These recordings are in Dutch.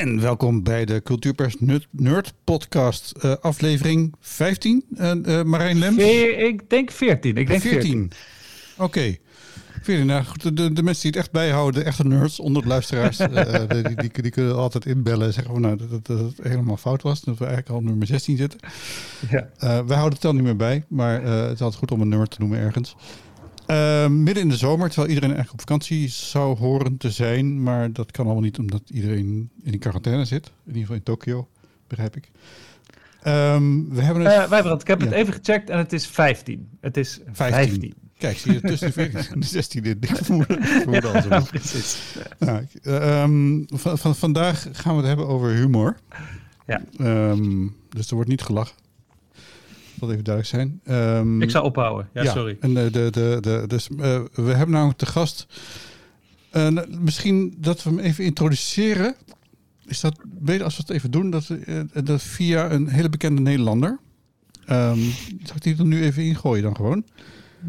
En welkom bij de Cultuurpers Nerd Podcast, uh, aflevering 15. Uh, uh, Marijn Lems? ik denk 14. Ik denk 14. Oké. Okay. 14. Nou, goed, de, de, mensen die het echt bijhouden, de echte nerds onder de luisteraars, die, die, die, kunnen altijd inbellen en zeggen van, nou, dat, dat, het helemaal fout was. Dat we eigenlijk al nummer 16 zitten. Ja. wij houden het dan niet meer bij, maar het is altijd goed om een nummer te noemen ergens. Uh, midden in de zomer, terwijl iedereen eigenlijk op vakantie zou horen te zijn. Maar dat kan allemaal niet omdat iedereen in quarantaine zit. In ieder geval in Tokio, begrijp ik. Um, we hebben het... Uh, Wijbrand, ik heb het even gecheckt en het is 15. Het is 15. 15. Kijk, zie je tussen de 14 en de 16 Ik vermoed al zo. precies. Nou, um, van, van, vandaag gaan we het hebben over humor. Ja. Um, dus er wordt niet gelachen dat even duidelijk zijn. Um, ik zou ophouden. Ja, ja, sorry. En de, de, de, de, dus, uh, we hebben namelijk te gast. Uh, misschien dat we hem even introduceren. Is dat beter als we het even doen? Dat, uh, dat via een hele bekende Nederlander. Um, zal ik die er nu even ingooien dan gewoon?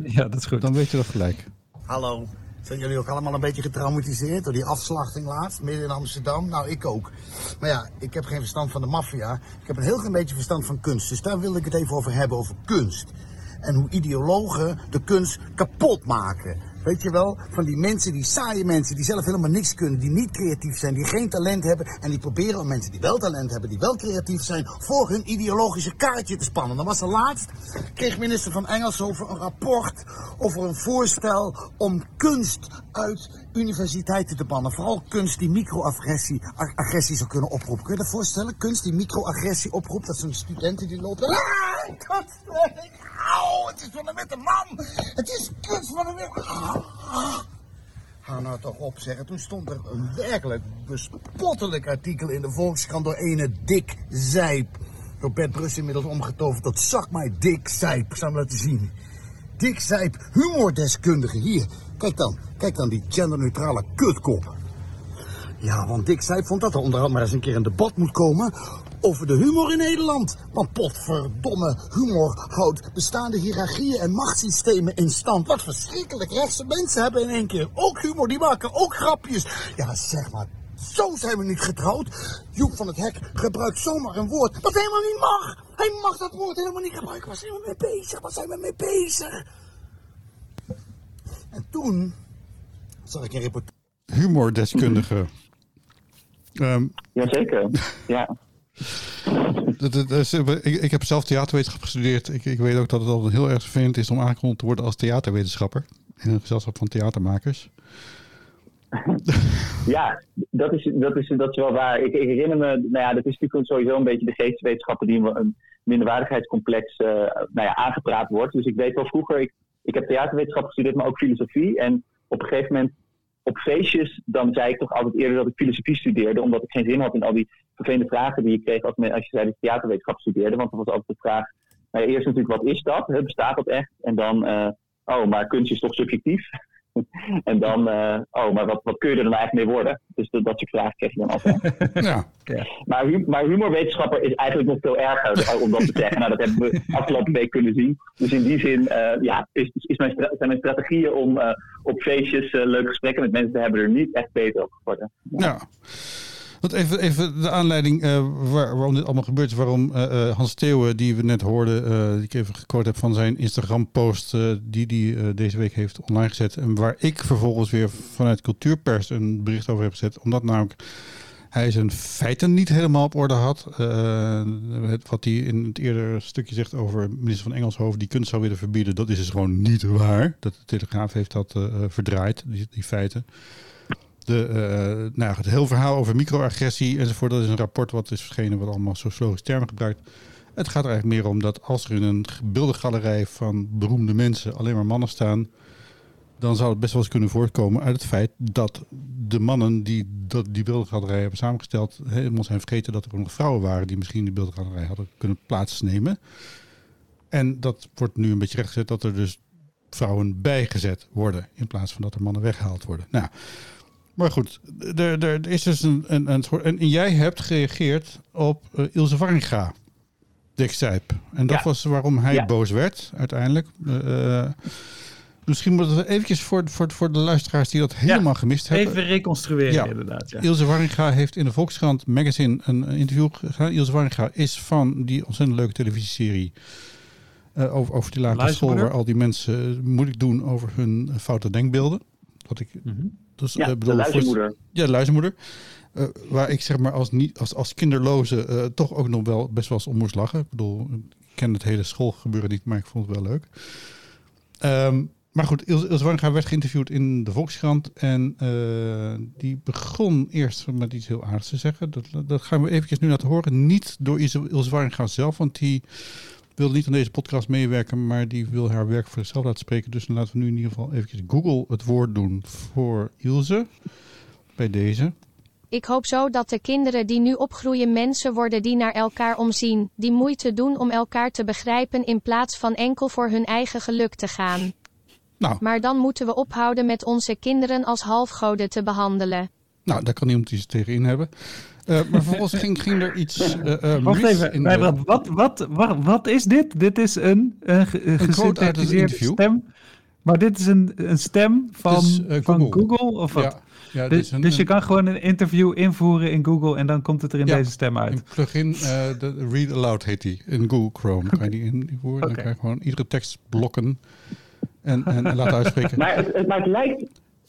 Ja, dat is goed. Dan weet je dat gelijk. Hallo, zijn jullie ook allemaal een beetje getraumatiseerd door die afslachting laatst, midden in Amsterdam? Nou, ik ook. Maar ja, ik heb geen verstand van de maffia. Ik heb een heel klein beetje verstand van kunst. Dus daar wil ik het even over hebben, over kunst. En hoe ideologen de kunst kapot maken. Weet je wel, van die mensen, die saaie mensen, die zelf helemaal niks kunnen, die niet creatief zijn, die geen talent hebben. En die proberen om mensen die wel talent hebben, die wel creatief zijn, voor hun ideologische kaartje te spannen. Dan was er laatst, kreeg minister van Engels over een rapport, over een voorstel om kunst uit universiteiten te bannen. Vooral kunst die microagressie agressie zou kunnen oproepen. Kun je dat voorstellen? Kunst die microagressie oproept, dat zijn studenten die lopen... Ah, Auw, het is van een witte man. Het is kunst van een witte... Hou nou toch op, zeg. Toen stond er een werkelijk bespottelijk artikel in de Volkskrant door ene Dick Zijp. Door Bert Brus inmiddels omgetoverd tot zak mij Dick Zijp. Ik zal hem laten zien. Dick Zijp, humordeskundige. Hier, kijk dan. Kijk dan die genderneutrale kutkop. Ja, want Dick Zijp vond dat er onderhand maar eens een keer een debat moet komen over de humor in Nederland. Want potverdomme, humor houdt bestaande hiërarchieën en machtssystemen in stand. Wat verschrikkelijk. Rechtse mensen hebben in één keer ook humor, die maken ook grapjes. Ja, zeg maar, zo zijn we niet getrouwd. Joep van het Hek gebruikt zomaar een woord wat helemaal niet mag. Hij mag dat woord helemaal niet gebruiken. Waar zijn we mee bezig? Waar zijn we mee bezig? En toen zag ik een reportage. Humordeskundige. Um, Jazeker, ja. Ik, ik, heb zelf theaterwetenschap gestudeerd. Ik, ik, weet ook dat het altijd heel erg vervelend is om aangekondigd te worden als theaterwetenschapper. In een gezelschap van theatermakers. ja, dat is, dat, is, dat is wel waar. Ik, ik, herinner me, nou ja, dat is natuurlijk sowieso een beetje de geesteswetenschappen die een minderwaardigheidscomplex uh, nou ja, aangepraat wordt. Dus ik weet wel vroeger, ik, ik heb theaterwetenschap gestudeerd, maar ook filosofie. En op een gegeven moment op feestjes, dan zei ik toch altijd eerder dat ik filosofie studeerde, omdat ik geen zin had in al die vervelende vragen die je kreeg als, als je zei dat je theaterwetenschap studeerde. Want dan was altijd de vraag, nou ja, eerst natuurlijk wat is dat? Bestaat dat echt? En dan, uh, oh, maar kunst is toch subjectief? en dan, uh, oh, maar wat, wat kun je er dan eigenlijk mee worden? Dus dat, dat soort vragen kreeg je dan altijd. ja. ja. Maar, maar humorwetenschapper is eigenlijk nog veel erger om dat te zeggen. Nou, dat hebben we afgelopen week kunnen zien. Dus in die zin uh, ja, is, is mijn, zijn mijn strategieën om uh, op feestjes leuke gesprekken met mensen te hebben er niet echt beter op geworden. Ja. ja. Want even, even de aanleiding waar, waarom dit allemaal gebeurt. Waarom uh, Hans Theeuwen, die we net hoorden, die ik even gequote heb van zijn Instagram-post, die hij deze week heeft online gezet. En waar ik vervolgens weer vanuit Cultuurpers een bericht over heb gezet. Omdat namelijk hij zijn feiten niet helemaal op orde had. Het, wat hij in het eerdere stukje zegt over minister van Engelshoven die kunst zou willen verbieden, dat is dus gewoon niet waar. Dat de Telegraaf heeft dat verdraaid, die, die feiten. De, uh, nou, het hele verhaal over microagressie enzovoort, dat is een rapport wat is verschenen wat allemaal sociologische termen gebruikt. Het gaat er eigenlijk meer om dat als er in een beeldengalerij van beroemde mensen alleen maar mannen staan, dan zou het best wel eens kunnen voortkomen uit het feit dat de mannen die dat, die beeldengalerij hebben samengesteld, helemaal zijn vergeten dat er ook nog vrouwen waren die misschien die beeldengalerij hadden kunnen plaatsnemen. En dat wordt nu een beetje rechtgezet dat er dus vrouwen bijgezet worden in plaats van dat er mannen weggehaald worden. Nou, maar goed, er, er is dus een, een, een soort. En jij hebt gereageerd op uh, Ilse Warringa, Dick Zijp. En dat was waarom hij boos werd uiteindelijk. Uh, Misschien moeten we eventjes voor, voor, voor de luisteraars die dat helemaal gemist hebben. Even reconstrueren inderdaad. Ja. Ilse Warringa heeft in de Volkskrant magazine een eh, interview gedaan. Ilse Warringa is van die ontzettend leuke televisieserie eh, over, over die lagere school waar al die mensen eh, moeilijk doen over hun eh, foute denkbeelden. Wat ik Mhm. Dus Ja, eh, de bedoel, voor- luizenmoeder. Ja, de luizenmoeder. Eh, waar ik zeg maar als, niet, als, als kinderloze eh, toch ook nog wel best wel eens om moest lachen. Ik bedoel, ik ken het hele schoolgebeuren niet, maar ik vond het wel leuk. Ehm, maar goed, Ilse, Ilse Warringa werd geïnterviewd in de Volkskrant. En die begon eerst met iets heel aardigs te zeggen. Dat, dat gaan we eventjes nu laten horen. Niet door Ilse, zelf, want die wil niet aan deze podcast meewerken. Maar die wil haar werk voor zichzelf laten spreken. Dus dan laten we nu in ieder geval eventjes Google het woord doen voor Ilse. Bij deze. Ik hoop zo dat de kinderen die nu opgroeien mensen worden die naar elkaar omzien, die moeite doen om elkaar te begrijpen in plaats van enkel voor hun eigen geluk te gaan. Nou, Maar dan moeten we ophouden met onze kinderen als halfgoden te behandelen. nou daar kan niemand iets tegenin hebben. Eh, maar vervolgens ging, ging er iets eh, eh, Wacht mis even, in de- wat, wat, wat, wat is dit? Dit is een, een, ge- een quote uit het gesynthetiseerde interview. stem. Maar dit is een, een stem van, eh, van Google. Google? Of wat? Ja, ja, dit dus is een, dus je kan gewoon een interview invoeren in Google en dan komt het er in Ja, deze stem uit. Een plugin, eh, de Read Aloud heet die, in Google Chrome. Kan je die invoeren, dan kan je gewoon iedere tekst blokken en, en, en laten uitspreken. Maar het, het, maar het lijkt...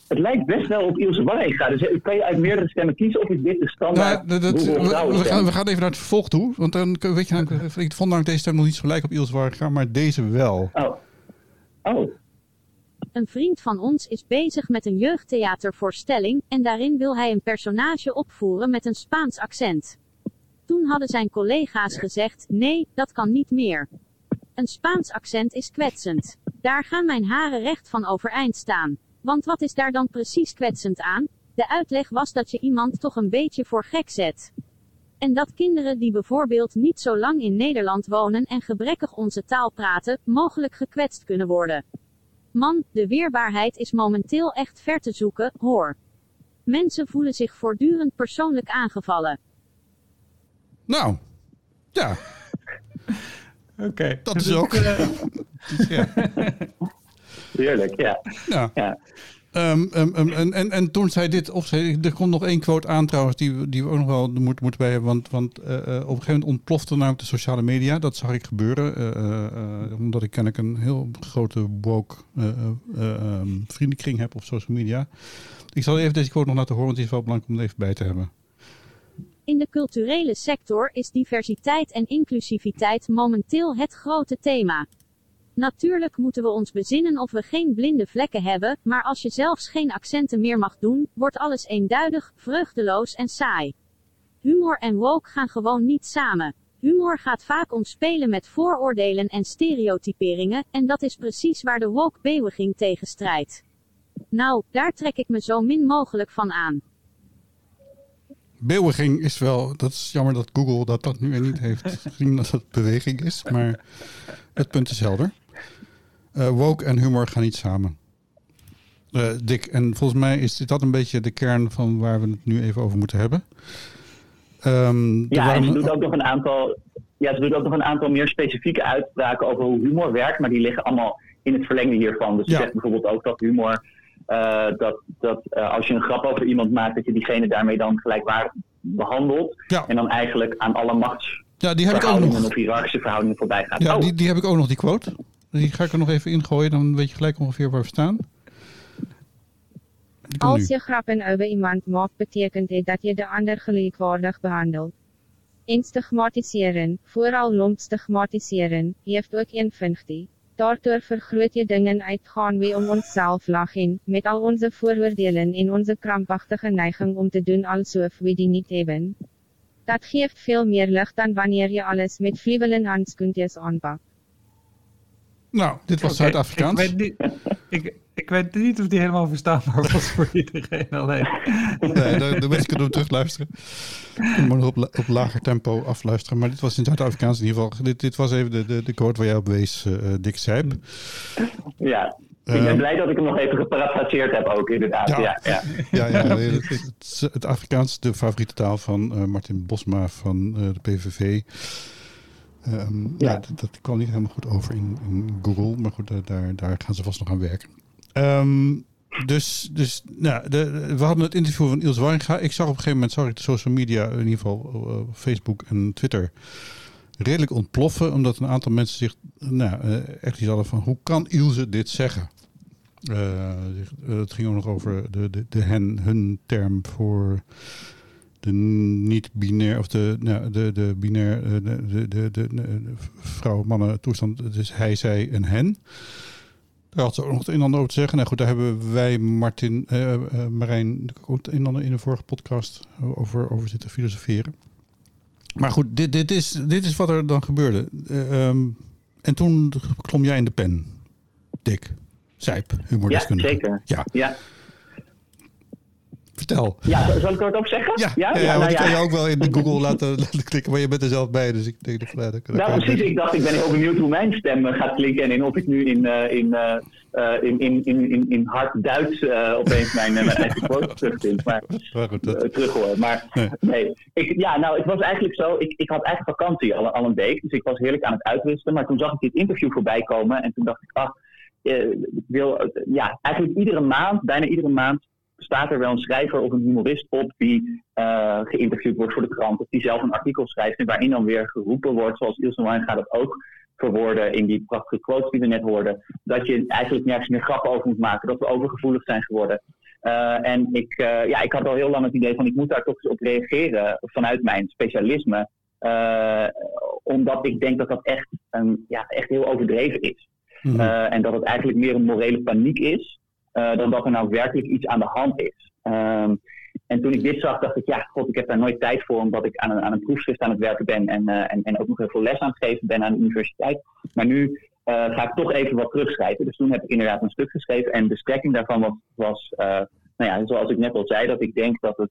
Het lijkt best wel op Ilse Warringa. Dus kan je uit meerdere stemmen kiezen of is dit de Nou, standaard dat, dat- we, gaan, we gaan even naar het vervolg toe. Want dan weet je, nou, ik vond namelijk deze stem nog niet zo gelijk op Ilse Warringa, maar deze wel. Oh. Oh. Een vriend van ons is bezig met een jeugdtheatervoorstelling en daarin wil hij een personage opvoeren met een Spaans accent. Toen hadden zijn collega's gezegd: nee, dat kan niet meer. Een Spaans accent is kwetsend. Daar gaan mijn haren recht van overeind staan. Want wat is daar dan precies kwetsend aan? De uitleg was dat je iemand toch een beetje voor gek zet. En dat kinderen die bijvoorbeeld niet zo lang in Nederland wonen en gebrekkig onze taal praten, mogelijk gekwetst kunnen worden. Man, de weerbaarheid is momenteel echt ver te zoeken, hoor. Mensen voelen zich voortdurend persoonlijk aangevallen. Nou, ja, Oké. dat is ook. eh, ja. Heerlijk, ja. Ja. ja. Ehm, ehm, ehm, en, en, en toen zei dit, of zei, er komt nog één quote aan trouwens, die, we- die we ook nog wel moeten, moeten bij hebben. Want, want eh, eh, op een gegeven moment ontplofte namelijk de sociale media. Dat zag ik gebeuren, eh, eh, eh, omdat ik kennelijk een heel grote woke vriendenkring heb op social media. Ik zal even deze quote nog laten horen, want die is wel belangrijk om er even bij te hebben. In de culturele sector is diversiteit en inclusiviteit momenteel het grote thema. Natuurlijk moeten we ons bezinnen of we geen blinde vlekken hebben, maar als je zelfs geen accenten meer mag doen, wordt alles eenduidig, vreugdeloos en saai. Humor en woke gaan gewoon niet samen. Humor gaat vaak om spelen met vooroordelen en stereotyperingen, en dat is precies waar de woke-beweging tegen strijdt. Nou, daar trek ik me zo min mogelijk van aan. Beweging is wel, dat is jammer dat Google dat, dat nu er niet heeft gezien dat het beweging is, maar het punt is helder. Eh, woke en humor gaan niet samen. Eh, Dick, en volgens mij is dat een beetje de kern van waar we het nu even over moeten hebben. Ehm, Ja, en ze doet ook nog een aantal, ja, ze doet ook nog een aantal meer specifieke uitspraken over hoe humor werkt, maar die liggen allemaal in het verlengde hiervan. Dus ze Ja. zegt bijvoorbeeld ook dat humor, eh, dat, dat als je een grap over iemand maakt, dat je diegene daarmee dan gelijkwaardig behandelt. Ja. En dan eigenlijk aan alle machtsverhoudingen ja, die heb ik ook nog. of hiërarchische verhoudingen voorbij gaat. Ja, oh, die, die heb ik ook nog, die quote. Die ga ik er nog even ingooien, dan weet je gelijk ongeveer waar we staan. Als je grappen over iemand maakt, betekent dit dat je de ander gelijkwaardig behandelt. En stigmatiseren, vooral lomp stigmatiseren, heeft ook een functie. Daardoor vergroot je dingen uitgaan wie om onszelf lachen, met al onze vooroordelen en onze krampachtige neiging om te doen alsof we die niet hebben. Dat geeft veel meer lucht dan wanneer je alles met vliebelen handschoentjes aanpakt. Nou, dit was Zuid-Afrikaans. Ik weet, niet, ik, ik weet niet of die helemaal verstaanbaar was voor iedereen alleen. Nee, de, de mensen kunnen hem terugluisteren. Nog op, op lager tempo afluisteren. Maar dit was in Zuid-Afrikaans in ieder geval. Dit, dit was even de, de, de quote waar jij op wees, eh, Dick Sijp. ja. Ik Eh, ben blij dat ik hem nog even geparafraseerd heb ook, inderdaad. Ja. Ja. Ja, Ja, het, het, het Afrikaans, de favoriete taal van eh, Martin Bosma van eh, de PVV. Ehm, ja. Dat, dat kwam niet helemaal goed over in, in Google. Maar goed, eh, daar, daar gaan ze vast nog aan werken. Ehm, dus dus nou, de, we hadden het interview van Ilse Waringa. Ik zag op een gegeven moment, zag ik de social media, in ieder geval uh, Facebook en Twitter, redelijk ontploffen. Omdat een aantal mensen zich nou, uh, echt iets hadden van, hoe kan Ilse dit zeggen? Uh, het ging ook nog over de, de, de hen, hun term voor de niet-binair, of de, nou, de, de binair, de, de, de, de, de vrouw-mannen toestand. Dus hij, zij en hen. Daar had ze ook nog het een en ander over te zeggen. Nou goed, daar hebben wij, Martin, uh, uh, Marijn, ook het een en ander in de vorige podcast over, over zitten filosoferen. Maar goed, dit, dit, is, dit is wat er dan gebeurde. Uh, um, en toen klom jij in de pen, Dick. Zijp, humordeskundige. Ja, zeker. Ja. ja. Vertel. Ja, zal ik er wat op zeggen? Ja, ja, ja, ja, nou, kan je ook wel in de Google laten, laten, klikken, maar je bent er zelf bij, dus ik denk dat... Nou, nou precies, ik dacht, ik ben heel benieuwd hoe mijn stem gaat klinken en of ik nu in, uh, in, uh, in, in, in, in hard Duits opeens mijn, mijn eigen quote terugvind, maar, maar goed, dat... terug hoor. Maar nee, nee. Ik, ja, nou, het was eigenlijk zo, ik, ik had eigenlijk vakantie al, al een week, dus ik was heerlijk aan het uitrusten, maar toen zag ik dit interview voorbij komen en toen dacht ik, ach, ik wil, ja, eigenlijk iedere maand, bijna iedere maand, staat er wel een schrijver of een humorist op die uh, geïnterviewd wordt voor de krant. Of die zelf een artikel schrijft en waarin dan weer geroepen wordt, zoals Ilse Wijn gaat het ook verwoorden in die prachtige quotes die we net hoorden. Dat je eigenlijk nergens meer grappen over moet maken, dat we overgevoelig zijn geworden. Uh, en ik, uh, ja, ik had al heel lang het idee van ik moet daar toch eens op reageren vanuit mijn specialisme. omdat ik denk dat dat echt, een, ja, echt heel overdreven is. Mm -hmm. en dat het eigenlijk meer een morele paniek is uh, dan dat er nou werkelijk iets aan de hand is. Um, en toen ik dit zag, dacht ik, ja, god, ik heb daar nooit tijd voor, omdat ik aan een, aan een proefschrift aan het werken ben en, uh, en, en ook nog heel veel les aan het geven ben aan de universiteit. Maar nu uh, ga ik toch even wat terugschrijven. Dus toen heb ik inderdaad een stuk geschreven en de strekking daarvan was, was nou ja, zoals ik net al zei, dat ik denk dat, het,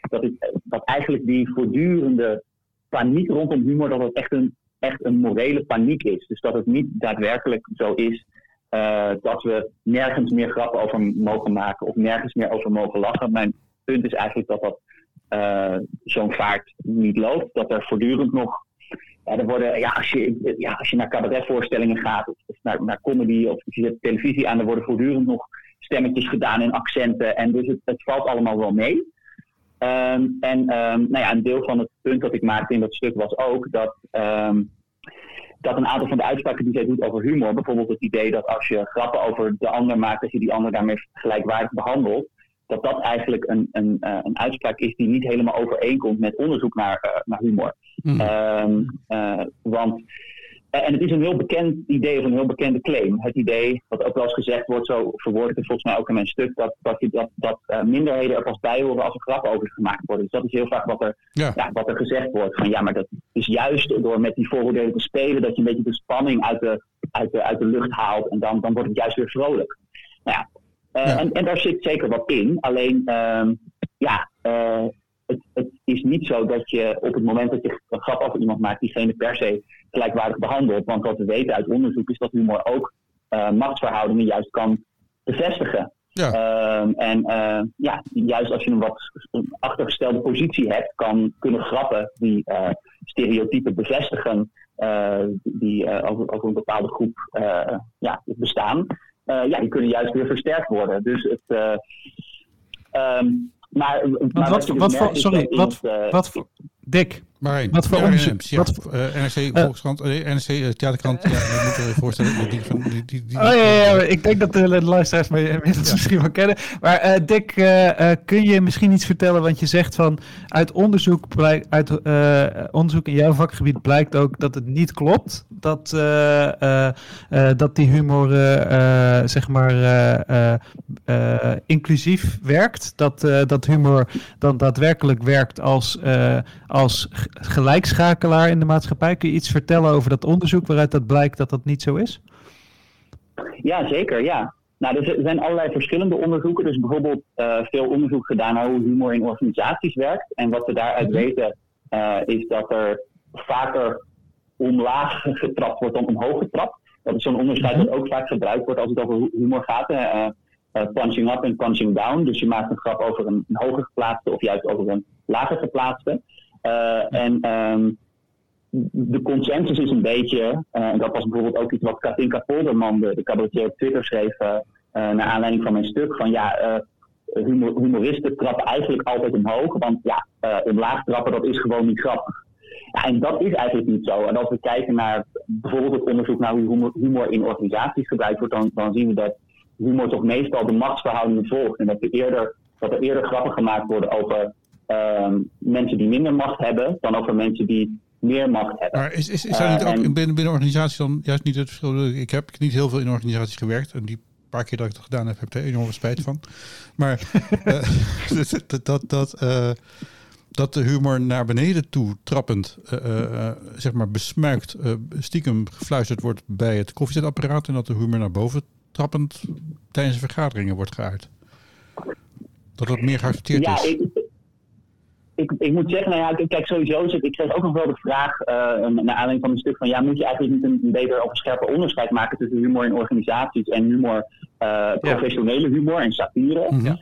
dat, het, dat eigenlijk die voortdurende paniek rondom humor, dat het echt een, echt een morele paniek is. Dus dat het niet daadwerkelijk zo is uh, dat we nergens meer grappen over mogen maken of nergens meer over mogen lachen. Mijn punt is eigenlijk dat dat uh, zo'n vaart niet loopt. Dat er voortdurend nog. Ja, er worden, ja, als, je, ja, als je naar cabaretvoorstellingen gaat of, naar, naar comedy of je zet televisie aan, er worden voortdurend nog stemmetjes gedaan in accenten. En dus het, het valt allemaal wel mee. Um, en um, nou ja, een deel van het punt dat ik maakte in dat stuk was ook dat. Um, dat een aantal van de uitspraken die zij doet over humor, bijvoorbeeld het idee dat als je grappen over de ander maakt, dat je die ander daarmee gelijkwaardig behandelt, dat dat eigenlijk een, een, uh, een uitspraak is die niet helemaal overeenkomt met onderzoek naar, uh, naar humor. Mm. Um, uh, want en het is een heel bekend idee of een heel bekende claim. Het idee, wat ook wel eens gezegd wordt, zo verwoord ik het volgens mij ook in mijn stuk, dat, dat, dat, dat uh, minderheden er pas bij horen als er grappen over gemaakt worden. Dus dat is heel vaak wat er, ja. Ja, wat er gezegd wordt. Van ja, maar dat is juist door met die vooroordelen te spelen, dat je een beetje de spanning uit de, uit de, uit de lucht haalt. En dan, dan wordt het juist weer vrolijk. Nou ja, uh, ja. En, en daar zit zeker wat in. Alleen, uh, ja, het, het, is niet zo dat je op het moment dat je een grap over iemand maakt, diegene per se gelijkwaardig behandelt. Want wat we weten uit onderzoek is dat humor ook uh, machtsverhoudingen juist kan bevestigen. Ja. Uh, en uh, ja, juist als je een wat achtergestelde positie hebt, kan kunnen grappen die uh, stereotypen bevestigen die over, over, een bepaalde groep ja, bestaan. ja, die kunnen juist weer versterkt worden. Dus het. Um, maar, maar wat, wat, voor, sorry, wat, wat voor, Dick, maar wat voor wat, uh, NRC Volkskrant, uh, NRC uh, Theaterkrant, ja, je moet je voorstellen. Die, van, die, die, die, oh ja, ja, ja, ik denk dat de, de luisteraars me ja. misschien wel kennen. Maar uh, Dick, kun je misschien iets vertellen? Want je zegt van uit onderzoek, blijk, uit, onderzoek in jouw vakgebied blijkt ook dat het niet klopt. Dat, dat die humor zeg maar inclusief werkt. Dat, dat humor dan daadwerkelijk werkt als, als gelijkschakelaar in de maatschappij. Kun je iets vertellen over dat onderzoek waaruit dat blijkt dat dat niet zo is? Ja, zeker. Ja. Nou, er zijn allerlei verschillende onderzoeken. Dus bijvoorbeeld uh, veel onderzoek gedaan naar hoe humor in organisaties werkt. En wat we daaruit weten uh, is dat er vaker omlaag getrapt wordt dan omhoog getrapt. Dat is zo'n onderscheid dat ook vaak gebruikt wordt als het over humor gaat. Uh, punching up en punching down. Dus je maakt een grap over een, een hoger geplaatste of juist over een lager geplaatste. Uh, en um, de consensus is een beetje, uh, en dat was bijvoorbeeld ook iets wat Katinka Polderman, de, de cabaretier op Twitter schreef, uh, naar aanleiding van mijn stuk, van ja, humor, humoristen trappen eigenlijk altijd omhoog. Want ja, omlaag trappen, dat is gewoon niet grappig. Ja, en dat is eigenlijk niet zo. En als we kijken naar bijvoorbeeld het onderzoek naar hoe humor, in organisaties gebruikt wordt, dan, dan zien we dat humor toch meestal de machtsverhoudingen volgt. En dat, er eerder, dat er eerder grappen gemaakt worden over ehm, mensen die minder macht hebben, dan over mensen die meer macht hebben. Maar is, is, is er niet uh, ook binnen, binnen organisaties dan juist niet het verschil? Ik heb niet heel veel in organisaties gewerkt en die paar keer dat ik het gedaan heb, heb ik er enorm spijt van. Maar uh, dat, dat, dat uh, dat de humor naar beneden toe trappend, uh, uh, zeg maar besmuikt, stiekem gefluisterd wordt bij het koffiezetapparaat en dat de humor naar boven trappend tijdens vergaderingen wordt geuit. Dat dat meer geaccepteerd ja, is. Ik, ik, ik, moet zeggen, nou ja, kijk, sowieso zit, ik kreeg ook nog wel de vraag, naar aanleiding van een stuk van, ja, moet je eigenlijk niet een, een beter of een scherper onderscheid maken tussen humor in organisaties en humor, professionele humor en satire. Mm -hmm.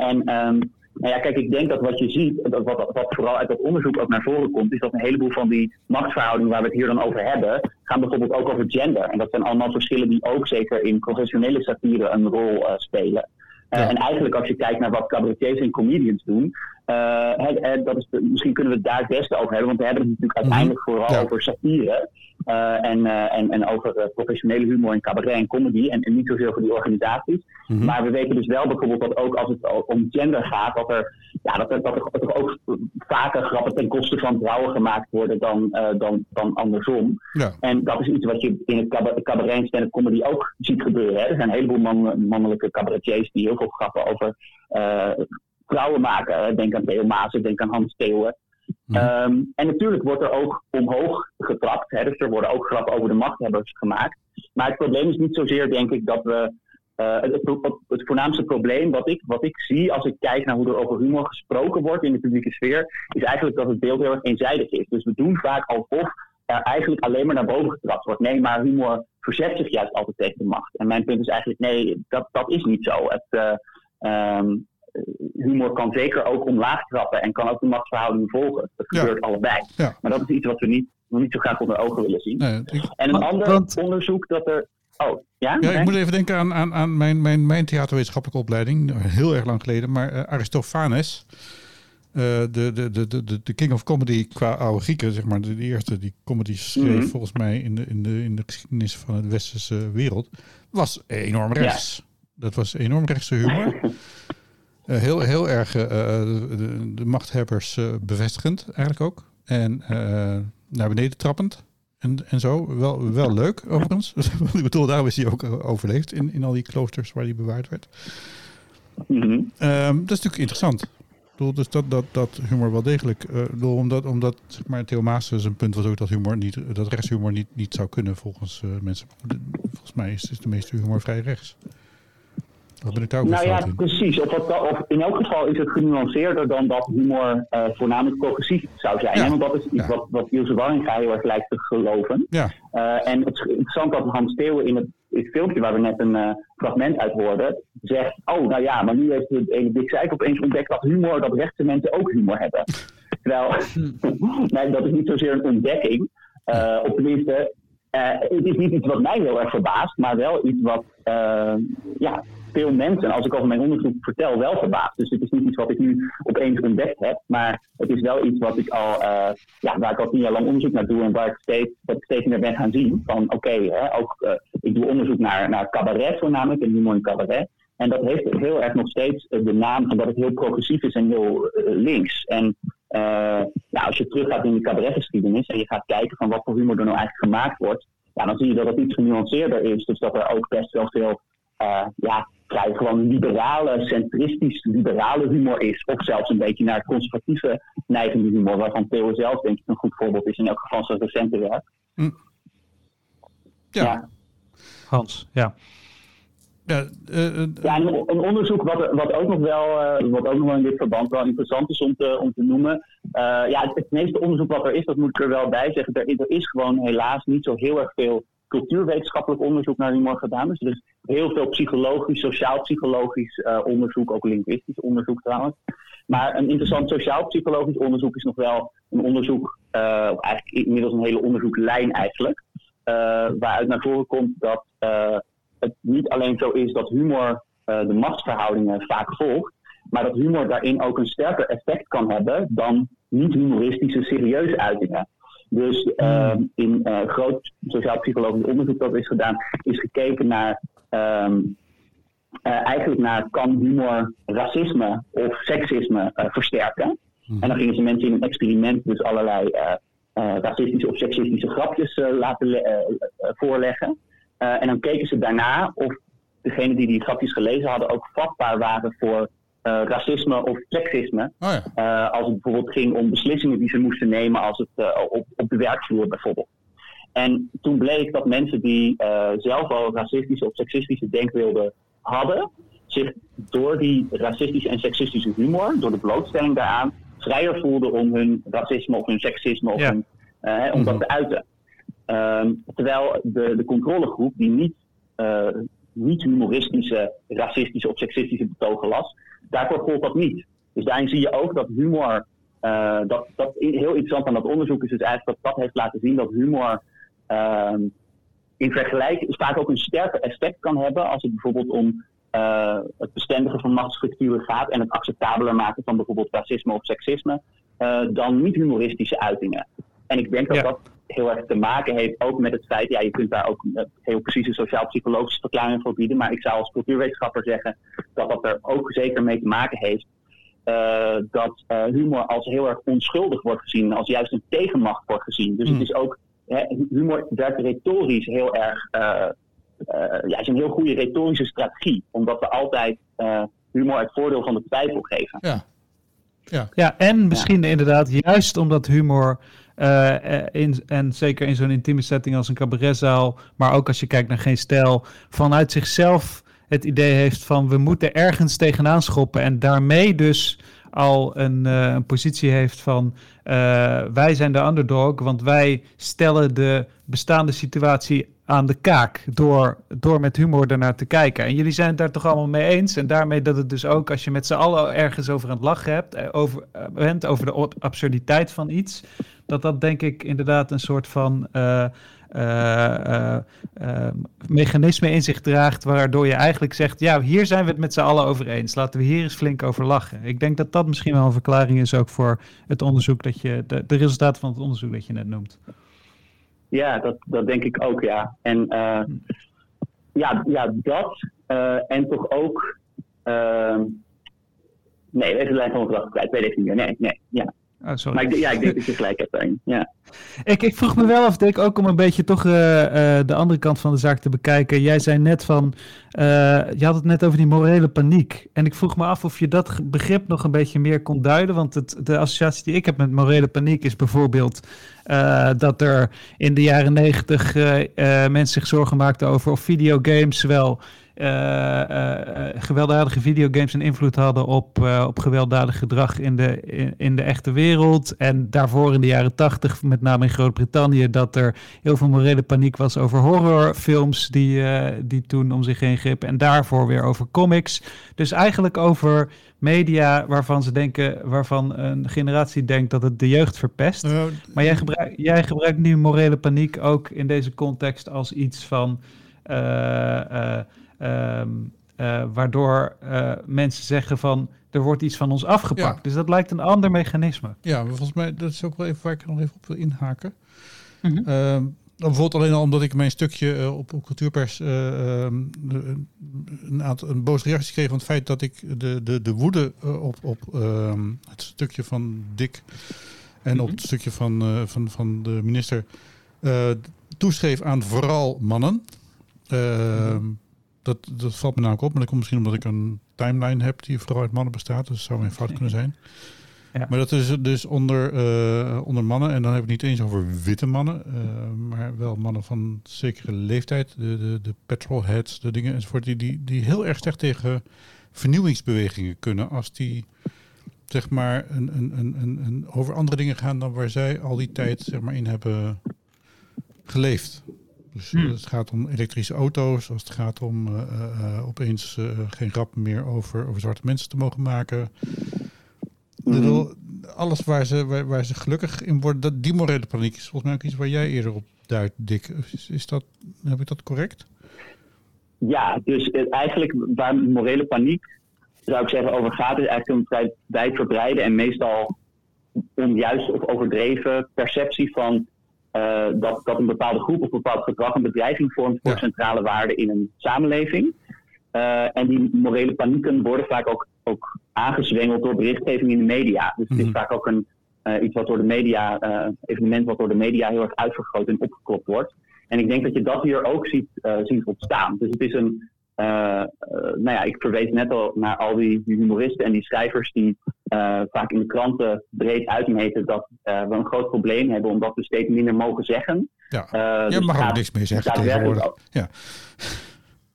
en um, nou ja, kijk, ik denk dat wat je ziet, dat wat, wat vooral uit dat onderzoek ook naar voren komt, is dat een heleboel van die machtsverhoudingen waar we het hier dan over hebben, gaan bijvoorbeeld ook over gender. En dat zijn allemaal verschillen die ook zeker in professionele satire een rol uh, spelen. Uh, ja. En eigenlijk als je kijkt naar wat cabaretiers en comedians doen, uh, het, dat is de, misschien kunnen we het daar het beste over hebben, want we hebben het natuurlijk uiteindelijk vooral ja. over satire. Uh, en, en, en over professionele humor en cabaret en comedy en, en niet zozeer over die organisaties. Mm -hmm. Maar we weten dus wel bijvoorbeeld dat ook als het om gender gaat, dat er, ja, dat er, dat er, dat er ook vaker grappen ten koste van vrouwen gemaakt worden dan, dan, dan andersom. Ja. En dat is iets wat je in het cabaret, cabaret en stand-up comedy ook ziet gebeuren. Hè. Er zijn een heleboel man, mannelijke cabaretiers die heel veel grappen over uh, vrouwen maken. Denk aan Theo Maas, denk aan Hans Theeuwen. Mm -hmm. um, en natuurlijk wordt er ook omhoog getrapt. Hè, dus er worden ook grappen over de machthebbers gemaakt. Maar het probleem is niet zozeer, denk ik, dat we. Uh, het, het, het, voornaamste probleem wat ik, wat ik zie als ik kijk naar hoe er over humor gesproken wordt in de publieke sfeer, is eigenlijk dat het beeld heel erg eenzijdig is. Dus we doen vaak alsof er eigenlijk alleen maar naar boven getrapt wordt. Nee, maar humor verzet zich juist altijd tegen de macht. En mijn punt is eigenlijk, nee, dat, dat is niet zo. Het, uh, um, humor kan zeker ook omlaag trappen en kan ook de machtsverhoudingen volgen. Dat gebeurt allebei. Ja. Maar dat is iets wat we niet, nog niet zo graag onder ogen willen zien. Nee, ik, en een ander want, onderzoek dat er. Oh, ja? Ja, ik moet even denken aan, aan, aan mijn, mijn, mijn theaterwetenschappelijke opleiding, heel erg lang geleden. Maar uh, Aristophanes, uh, de, de, de, de, de king of comedy qua oude Grieken, zeg maar, de, de eerste die comedy schreef, mm -hmm. volgens mij in de, in, de, in de geschiedenis van de westerse wereld, was enorm rechts. Ja. Dat was enorm rechtse humor. Uh, heel, heel erg uh, de, de, machthebbers bevestigend eigenlijk ook. En naar beneden trappend. En, en zo. Wel, wel leuk overigens. ik bedoel, daarom is hij ook overleefd in, in al die kloosters waar hij bewaard werd. Mm -hmm. um, dat is natuurlijk interessant. Ik bedoel, dus dat, dat, dat humor wel degelijk. bedoel, omdat, omdat zeg maar, Theo Maas zijn punt was ook dat humor niet, dat rechtshumor niet, niet zou kunnen volgens mensen. Volgens mij is, is de meeste humor vrij rechts. Wat ben ik daar ook nou ja, in? precies. Of, wat, of in elk geval is het genuanceerder dan dat humor uh, voornamelijk progressief zou zijn. Ja. Want dat is iets Ja. wat, wat Ilse Warringa heel erg lijkt te geloven. Ja, Uh, en het is interessant dat Hans Steeuwen in het, in het filmpje waar we net een uh, fragment uit hoorden, zegt, oh nou ja, maar nu heeft de ene Dick opeens ontdekt dat humor, dat rechtse mensen ook humor hebben. Terwijl, nee, dat is niet zozeer een ontdekking. Uh, of tenminste, uh, het is niet iets wat mij heel erg verbaast, maar wel iets wat uh, ja, veel mensen, als ik over mijn onderzoek vertel, wel verbaast. Dus het is niet iets wat ik nu opeens ontdekt heb, maar het is wel iets wat ik al, uh, ja, waar ik al tien jaar lang onderzoek naar doe en waar ik steeds, dat ik steeds meer ben gaan zien. Van oké, ook ik doe onderzoek naar, naar cabaret voornamelijk en humor in cabaret. En dat heeft heel erg nog steeds de naam van dat het heel progressief is en heel links. En uh, ja, als je teruggaat in de cabaretgeschiedenis en je gaat kijken van wat voor humor er nou eigenlijk gemaakt wordt, ja, dan zie je dat het iets genuanceerder is. Dus dat er ook best wel veel uh, ja, vrij gewoon liberale, centristisch liberale humor is. Of zelfs een beetje naar conservatieve neigende humor, waarvan Theo zelf denk ik een goed voorbeeld is in elk geval zijn recente werk. Hm. Ja. ja. Hans, ja. Ja, uh, ja een, onderzoek wat, wat, ook nog wel, uh, wat ook nog wel in dit verband wel interessant is om te, om te noemen. ja, het, meeste onderzoek wat er is, dat moet ik er wel bij zeggen. Er, er is gewoon helaas niet zo heel erg veel cultuurwetenschappelijk onderzoek naar humor gedaan. Dus er is heel veel psychologisch, sociaal-psychologisch onderzoek, ook linguïstisch onderzoek trouwens. Maar een interessant sociaal-psychologisch onderzoek is nog wel een onderzoek, eigenlijk inmiddels een hele onderzoeklijn eigenlijk. waaruit naar voren komt dat het niet alleen zo is dat humor de machtsverhoudingen vaak volgt. Maar dat humor daarin ook een sterker effect kan hebben dan niet-humoristische serieuze uitingen. Dus uh, in uh, groot sociaal-psychologisch onderzoek dat is gedaan, is gekeken naar um, uh, eigenlijk naar kan humor racisme of seksisme versterken. Mhm. En dan gingen ze mensen in een experiment dus allerlei racistische of seksistische grapjes laten voorleggen. En dan keken ze daarna of degenen die die grapjes gelezen hadden ook vatbaar waren voor uh, racisme of seksisme. Oh ja. uh, als het bijvoorbeeld ging om beslissingen die ze moesten nemen als het, uh, op, op de werkvloer bijvoorbeeld. En toen bleek dat mensen die zelf al racistische of seksistische denkbeelden hadden, zich door die racistische en seksistische humor, door de blootstelling daaraan, vrijer voelden om hun racisme of hun seksisme of ja. hun, om dat te uiten. Um, terwijl de, de controlegroep die niet, niet humoristische, racistische of seksistische betogen las, daarvoor gold dat niet. Dus daarin zie je ook dat humor, uh, dat, dat heel interessant aan dat onderzoek is dus eigenlijk dat dat heeft laten zien dat humor uh, in vergelijking vaak ook een sterker effect kan hebben als het bijvoorbeeld om uh, het bestendigen van machtsstructuren gaat en het acceptabeler maken van bijvoorbeeld racisme of seksisme dan niet-humoristische uitingen. En ik denk dat dat heel erg te maken heeft ook met het feit, ja, je kunt daar ook heel precieze sociaal-psychologische verklaringen voor bieden, maar ik zou als cultuurwetenschapper zeggen dat dat er ook zeker mee te maken heeft uh, dat uh, humor als heel erg onschuldig wordt gezien, als juist een tegenmacht wordt gezien. Dus het is ook, hè, humor werkt retorisch heel erg, uh, ja, is een heel goede retorische strategie, omdat we altijd humor het voordeel van de twijfel geven. Ja. Ja. ja, en misschien inderdaad, juist omdat humor uh, in, en zeker in zo'n intieme setting als een cabaretzaal, maar ook als je kijkt naar geen stijl, vanuit zichzelf het idee heeft van we moeten ergens tegenaan schoppen en daarmee dus al een, uh, een positie heeft van wij zijn de underdog, want wij stellen de bestaande situatie aan de kaak door, door met humor ernaar te kijken. En jullie zijn het daar toch allemaal mee eens. En daarmee dat het dus ook als je met z'n allen ergens over aan het lachen hebt, over, bent over de absurditeit van iets, dat dat denk ik inderdaad een soort van uh, uh, mechanisme in zich draagt, waardoor je eigenlijk zegt, ja, hier zijn we het met z'n allen over eens. Laten we hier eens flink over lachen. Ik denk dat dat misschien wel een verklaring is ook voor het onderzoek dat je, de, de resultaten van het onderzoek dat je net noemt. Ja, dat, dat denk ik ook, ja. En ja, ja, dat en toch ook. Nee, even de lijn van gedachten kwijt. Weet ik niet meer. Nee, nee, ja. Oh, sorry. Maar ik, ja, ik denk dat je gelijk hebt daarin. Ja. Ik, ik vroeg me wel af, Dick, ook om een beetje toch uh, uh, de andere kant van de zaak te bekijken. Jij zei net van, uh, je had het net over die morele paniek. En ik vroeg me af of je dat begrip nog een beetje meer kon duiden. Want het, de associatie die ik heb met morele paniek is bijvoorbeeld dat er in de jaren negentig mensen zich zorgen maakten over of videogames wel gewelddadige videogames een invloed hadden op, op gewelddadig gedrag in de, in, in, de echte wereld. En daarvoor in de jaren tachtig, met name in Groot-Brittannië, dat er heel veel morele paniek was over horrorfilms die, die toen om zich heen grepen. En daarvoor weer over comics. Dus eigenlijk over media waarvan ze denken, waarvan een generatie denkt dat het de jeugd verpest. maar jij, gebruik, jij gebruikt nu morele paniek ook in deze context als iets van. Um, uh, waardoor uh, mensen zeggen van er wordt iets van ons afgepakt. Ja. Dus dat lijkt een ander mechanisme. Ja, maar volgens mij dat is ook wel even waar ik nog even op wil inhaken. Mm -hmm. uh, bijvoorbeeld alleen al omdat ik mijn stukje uh, op, op cultuurpers uh, een, aantal, een boze reactie kreeg van het feit dat ik de, de, de woede op, op het stukje van Dick en mm -hmm. op het stukje van, van, van de minister toeschreef aan vooral mannen. Mm -hmm. Dat, dat valt me namelijk op, maar dat komt misschien omdat ik een timeline heb die vooral uit mannen bestaat. Dus dat zou mijn fout kunnen zijn. Ja. Maar dat is dus onder, uh, onder mannen, en dan heb ik het niet eens over witte mannen, uh, maar wel mannen van zekere leeftijd, de, de, de petrolheads, de dingen enzovoort, die, die, die heel erg sterk tegen vernieuwingsbewegingen kunnen als die zeg maar een, een, een, een, een over andere dingen gaan dan waar zij al die tijd zeg maar in hebben geleefd. Dus hmm. het gaat om elektrische auto's, als het gaat om uh, uh, opeens geen grap meer over, over zwarte mensen te mogen maken. Mm. alles waar ze, waar, waar, ze gelukkig in worden, dat, die morele paniek is volgens mij ook iets waar jij eerder op duidt, Dick. Is, is dat, heb ik dat correct? ja, dus eh, eigenlijk waar morele paniek, zou ik zeggen, over gaat, is eigenlijk een vrij wijdverbreide en meestal onjuist of overdreven perceptie van eh, dat, dat een bepaalde groep of een bepaald gedrag een bedreiging vormt voor Ja. centrale waarden in een samenleving. Eh, en die morele panieken worden vaak ook, ook aangezwengeld door berichtgeving in de media. Dus het Mhm. is vaak ook een, eh, iets wat door de media, evenement wat door de media heel erg uitvergroot en opgeklopt wordt. En ik denk dat je dat hier ook ziet, ziet ontstaan. Dus het is een, nou ja, ik verwees net al naar al die humoristen en die schrijvers die eh, vaak in de kranten breed uitmeten dat eh, we een groot probleem hebben omdat we steeds minder mogen zeggen. Ja, je dus mag ook niks meer zeggen tegenwoordig. Ja.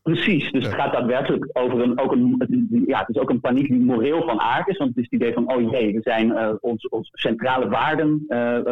Precies, dus het gaat daadwerkelijk over een, ook een, ja, het is ook een paniek die moreel van aard is. Want het is het idee van, oh jee, we zijn, ons centrale waarden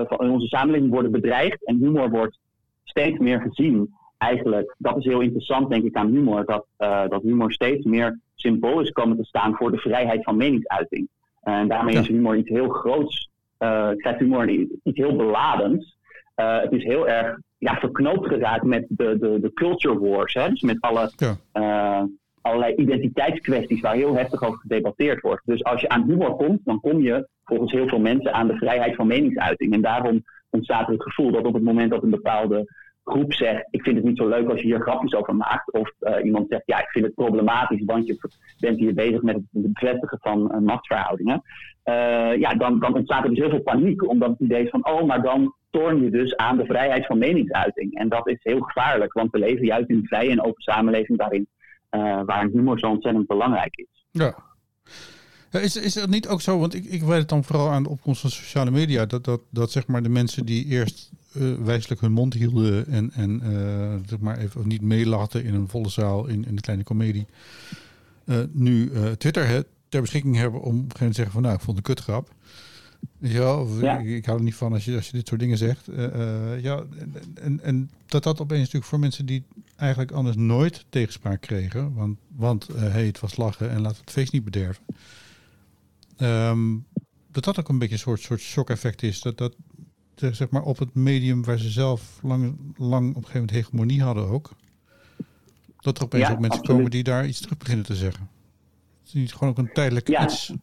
van in onze samenleving worden bedreigd. En humor wordt steeds meer gezien. Eigenlijk, dat is heel interessant denk ik aan humor. Dat, dat humor steeds meer symbool is komen te staan voor de vrijheid van meningsuiting. En daarmee Ja. is humor iets heel groots. eh krijgt humor iets heel beladends. Eh, het is heel erg ja, verknoopt geraakt met de, de, de culture wars. Hè? Dus met alle, Ja. eh, allerlei identiteitskwesties waar heel heftig over gedebatteerd wordt. Dus als je aan humor komt, dan kom je volgens heel veel mensen aan de vrijheid van meningsuiting. En daarom ontstaat er het gevoel dat op het moment dat een bepaalde groep zegt: Ik vind het niet zo leuk als je hier grapjes over maakt. Of eh, iemand zegt: Ja, ik vind het problematisch, want je bent hier bezig met het bevestigen van eh, machtsverhoudingen. Eh, ja, dan, dan ontstaat er dus heel veel paniek. Omdat het idee is van: Oh, maar dan torn je dus aan de vrijheid van meningsuiting. En dat is heel gevaarlijk, want we leven juist in een vrije en open samenleving waarin, eh waar humor zo ontzettend belangrijk is. Ja. Is, is het niet ook zo, want ik, ik weet het dan vooral aan de opkomst van sociale media, dat, dat, dat zeg maar de mensen die eerst wijselijk hun mond hielden en, en zeg maar even niet meelachten in een volle zaal in, in de kleine komedie, eh, nu Twitter hè, ter beschikking hebben om op een gegeven moment te zeggen van nou, ik vond een kutgrap. Of Ja. ik, ik hou er niet van als je, als je dit soort dingen zegt. Ja, en, en, dat dat opeens natuurlijk voor mensen die eigenlijk anders nooit tegenspraak kregen, want, want hey, het was lachen en laten we het feest niet bederven. Ehm, dat dat ook een beetje een soort, soort shock-effect is. Dat dat eh, zeg maar op het medium waar ze zelf lang, lang op een gegeven moment hegemonie hadden ook. Dat er opeens Ja, ook mensen absoluut. komen die daar iets terug beginnen te zeggen. Het is niet gewoon ook een tijdelijk Ja. iets.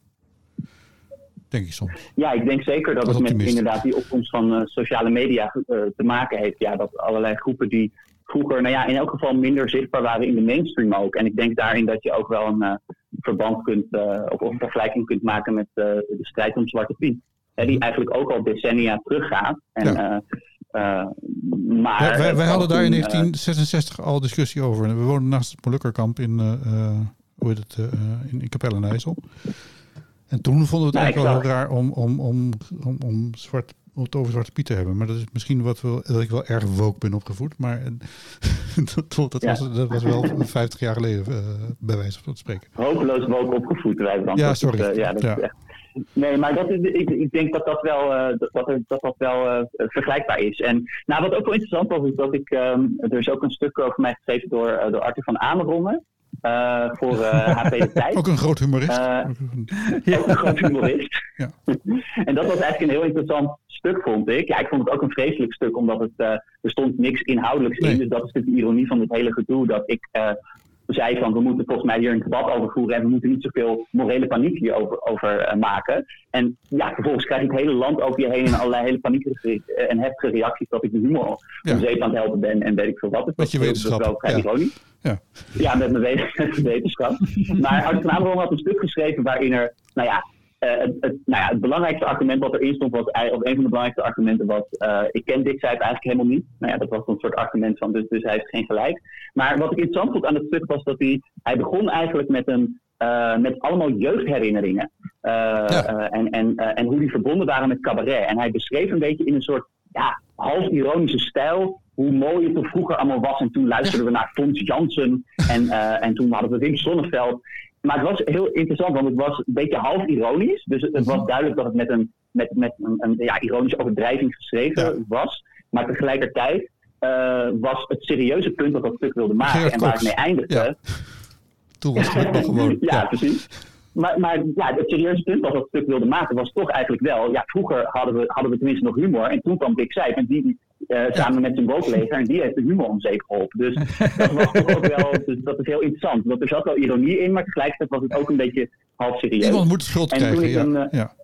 Denk ik soms. Ja, ik denk zeker dat het met inderdaad die opkomst van eh, sociale media eh, te maken heeft. Ja, dat allerlei groepen die vroeger, nou ja, in elk geval minder zichtbaar waren in de mainstream ook. En ik denk daarin dat je ook wel een verband kunt, of, of een vergelijking kunt maken met de strijd om Zwarte Piet. Die eigenlijk ook al decennia teruggaat. En, Ja. eh, eh, maar Wij, wij, hadden daar in toen, eh, 1966 al discussie over. We woonden naast het Molukkerkamp in, eh, hoe heet het, in, in Capelle en IJssel. En toen vonden we het Nou, eigenlijk wel heel raar om, om, om, om, om, zwart, om het over Zwarte Piet te hebben. Maar dat is misschien wat wel, dat ik wel erg woke ben opgevoed. Maar eh, dat, dat, Ja. was, dat was wel 50 jaar geleden, eh, bij wijze van spreken. hopeloos woke opgevoed. Wij dan. Ja, sorry. ja, dat Ja. is echt. Nee, maar dat is, ik, ik denk dat dat wel, eh, dat, dat, dat, wel vergelijkbaar is. En nou, wat ook wel interessant was, is dat ik. ehm, er is ook een stuk over mij geschreven door, door Arthur van Amerongen. Eh, voor eh, HP De Tijd. Ook een groot humorist. Eh, Ook een- ook een groot humorist. Ja. en dat was eigenlijk een heel interessant stuk, vond ik. Ja, ik vond het ook een vreselijk stuk, omdat het, eh, er stond niks inhoudelijks Nee. in. Dus dat is natuurlijk de ironie van dit hele gedoe. Dat ik eh, zei van, we moeten volgens mij hier een debat over voeren. En we moeten niet zoveel morele paniek hierover over, eh, maken. En ja, vervolgens krijg ik het hele land over je heen en allerlei hele paniekerige en heftige reacties dat ik de humor Ja. om zeep aan het helpen ben en weet ik veel wat. Dus Met je dat is wetenschap, wel ja. ironisch. Ja. Ja, met mijn wetenschap. Maar Arthur van Amerongen had een stuk geschreven waarin er, nou ja, het, het, nou ja, het belangrijkste argument wat erin stond, was, of een van de belangrijkste argumenten was, eh, ik ken Dick Zijp eigenlijk helemaal niet. Nou ja, dat was een soort argument van, dus, dus hij heeft geen gelijk. Maar wat ik interessant vond aan het stuk was dat hij, hij begon eigenlijk met een, eh, met allemaal jeugdherinneringen. Eh, eh, en, en, eh, en hoe die verbonden waren met cabaret. En hij beschreef een beetje in een soort ja, half ironische stijl hoe mooi het er vroeger allemaal was. En toen luisterden we naar Fons Jansen en, eh, en toen hadden we Wim Sonneveld. Maar het was heel interessant, want het was een beetje half ironisch. Dus het, het was duidelijk dat het met een, met, met een, een ja, ironische overdrijving geschreven was. Maar tegelijkertijd eh, was het serieuze punt dat dat stuk wilde maken Gerard en waar het mee eindigde. Ja. Toen was het nog gewoon. ja, precies. Maar, maar ja, het serieuze punt dat dat stuk wilde maken was toch eigenlijk wel... Ja, vroeger hadden we, hadden we tenminste nog humor en toen kwam Dick Zijp. En die, eh, samen met zijn woke-leger. En die heeft de humor om zeep geholpen. Dus dat was toch ook wel, dus dat is heel interessant. Want er zat wel ironie in, maar tegelijkertijd was het ook een beetje half serieus. Iemand moet schuld En toen krijgen, ik ja. een, eh, ja.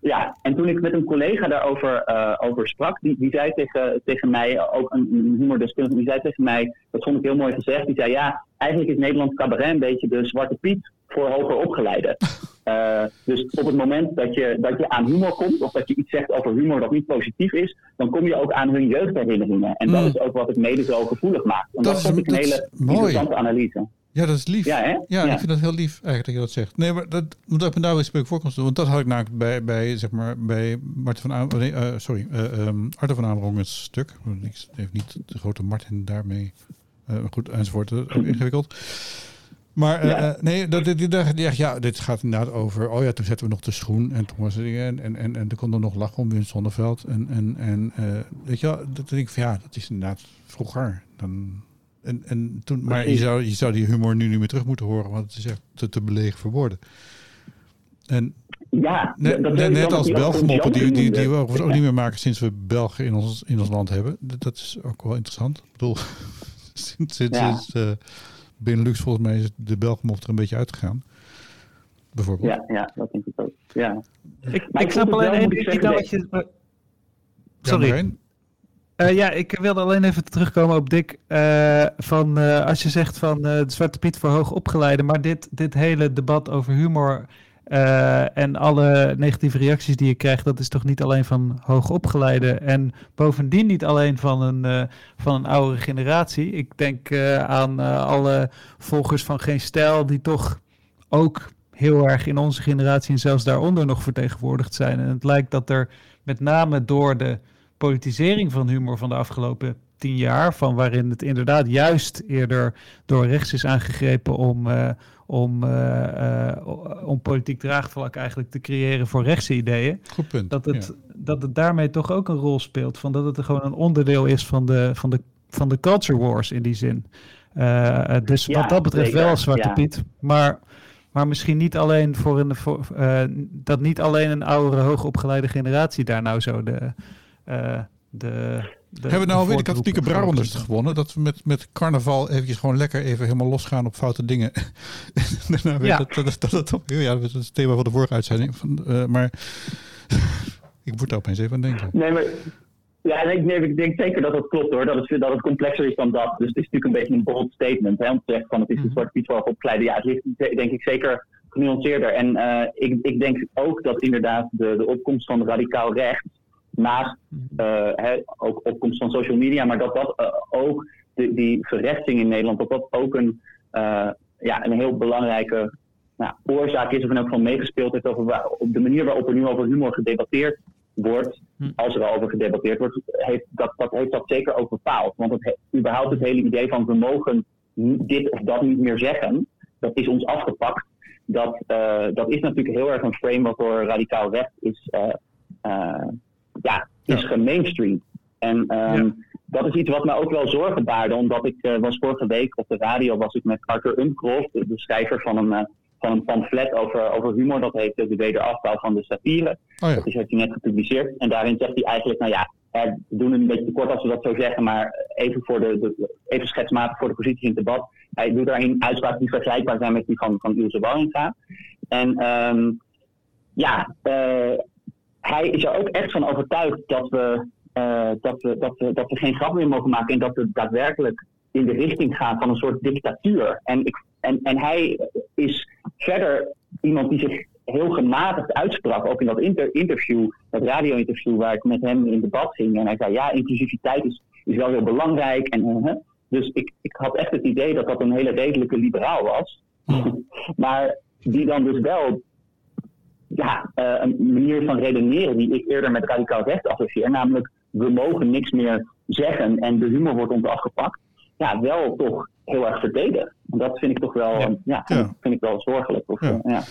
Ja, en toen ik met een collega daarover eh, over sprak, die, die zei tegen, tegen mij, ook een, een humordeskundige, die zei tegen mij, dat vond ik heel mooi gezegd, die zei ja, eigenlijk is Nederlands cabaret een beetje de zwarte piet voor hoger opgeleiden. Eh, dus op het moment dat je, dat je aan humor komt, of dat je iets zegt over humor dat niet positief is, dan kom je ook aan hun jeugdherinneringen. En dat Mm. is ook wat het mede zo gevoelig maakt. En Dat dat, is- vond ik een hele interessante analyse. Ja, dat is lief. Ja, hè? Ja, Ja. ik vind dat heel lief eigenlijk dat je dat zegt. Nee, maar dat moet ik me daar weer spreek voorkomst doen. Want dat had ik namelijk bij, bij zeg maar, bij Marten van Am nee, eh, sorry, ehm Arthur van Amerongen's stuk. Ik heeft niet de grote Martin daarmee, goed, enzovoort, ook ingewikkeld. Maar eh, Ja. eh, nee, dat, dit, dacht, dacht, ja, dit gaat inderdaad over. Oh ja, toen zetten we nog de schoen en toen was het en en en, en toen kon er nog lachen om Wim Zonneveld en en en eh, weet je wel, dat denk ik van ja, dat is inderdaad vroeger. Dan en, en toen, maar je zou, je zou die humor nu niet meer terug moeten horen, want het is echt te, te belegen voor woorden. En Ja, net, dat net, als dat die die, die, die we overigens ook niet meer maken sinds we Belgen in ons, in ons land hebben. Dat, dat is ook wel interessant. Ik bedoel, sinds, sinds, Ja. sinds Benelux volgens mij is de Belgemop er een beetje uitgegaan. Bijvoorbeeld. Ja, ja, dat denk ik ook. Ja. Ik, Maar ik ik snap alleen één ding niet wat je... Ja, Sorry. Marijn? Eh, ja, ik wilde alleen even terugkomen op Dick. eh, van, eh, als je zegt van eh, de Zwarte Piet voor hoogopgeleiden. Maar dit, dit hele debat over humor eh, en alle negatieve reacties die je krijgt, dat is toch niet alleen van hoogopgeleiden. En bovendien niet alleen van een, eh, van een oudere generatie. Ik denk eh, aan alle volgers van Geen Stijl, die toch ook heel erg in onze generatie en zelfs daaronder nog vertegenwoordigd zijn. En het lijkt dat er met name door de politisering van humor van de afgelopen tien jaar, van waarin het inderdaad juist eerder door rechts is aangegrepen om, eh, om, eh, eh, om politiek draagvlak eigenlijk te creëren voor rechtse ideeën, Goed punt. dat het, Ja. dat het daarmee toch ook een rol speelt, van dat het er gewoon een onderdeel is van de, van de, van de culture wars in die zin. Dus Ja, wat dat betreft zeker, wel Zwarte ja. Piet, maar... Maar misschien niet alleen voor een. Voor, eh, dat niet alleen een oudere, hoogopgeleide generatie daar nou zo de. eh, de, de Hebben we nou de weer de katholieke Brabanders gewonnen? Dat we met, met carnaval eventjes gewoon lekker even helemaal losgaan op foute dingen. En Daarna weer Ja. dat, dat, dat, dat, dat- ja, dat is het thema van de vorige uitzending. Van, eh, maar ik moet daar opeens even aan denken. Nee, maar ja, nee, nee, ik denk zeker dat dat klopt hoor. Dat het, dat het complexer is dan dat. Dus het is natuurlijk een beetje een bold statement. Hè, om te zeggen van het is een soort iets waarop opgeleide. Ja, het ligt denk ik zeker genuanceerder. En eh, ik, ik denk ook dat inderdaad de, de opkomst van radicaal rechts, naast hè, ook opkomst van social media, maar dat dat eh, ook de, die verrechtsing in Nederland, dat dat ook een, eh, ja, een heel belangrijke nou, oorzaak is, of in elk geval meegespeeld heeft over waar- op de manier waarop er nu over humor gedebatteerd wordt, Hm. als er al over gedebatteerd wordt, heeft dat, dat heeft dat zeker ook bepaald. Want het, he- überhaupt het hele idee van we mogen dit of dat niet meer zeggen, dat is ons afgepakt. Dat, dat is natuurlijk heel erg een frame wat door radicaal recht is, ja, is Ja. gemainstreamd. En ehm, Ja. dat is iets wat mij ook wel zorgen baarde, omdat ik eh, was vorige week op de radio was ik met Arthur Umkrolf, de, de schrijver van een, eh, van een pamflet over, over humor, dat heet eh, De Wederafbouw van de Satire. Oh ja. Dat is heeft hij net gepubliceerd. En daarin zegt hij eigenlijk, nou ja, we doen het een beetje te kort als we dat zo zeggen, maar even, voor de, de, even schetsmatig voor de positie in het debat. Hij doet daarin uitspraken die vergelijkbaar zijn met die van, van Ilse Wallinga. En ehm, ja, eh, hij is er ook echt van overtuigd dat we, eh, dat, we, dat, we, dat we geen grap meer mogen maken en dat we daadwerkelijk in de richting gaan van een soort dictatuur. En, ik, en, en hij is verder iemand die zich heel gematigd uitsprak, ook in dat inter interview, dat radio-interview waar ik met hem in debat ging. En hij zei, ja, inclusiviteit is, is wel heel belangrijk. En, eh, dus ik, ik had echt het idee dat dat een hele redelijke liberaal was. maar die dan dus wel ja, eh, een manier van redeneren die ik eerder met radicaal recht associeer. Namelijk, we mogen niks meer zeggen en de humor wordt ons afgepakt. Ja, wel toch heel erg verdedigd. Dat vind ik toch wel, Ja. ja. vind, Ja. ik- vind ik wel zorgelijk. Of, Ja. ja.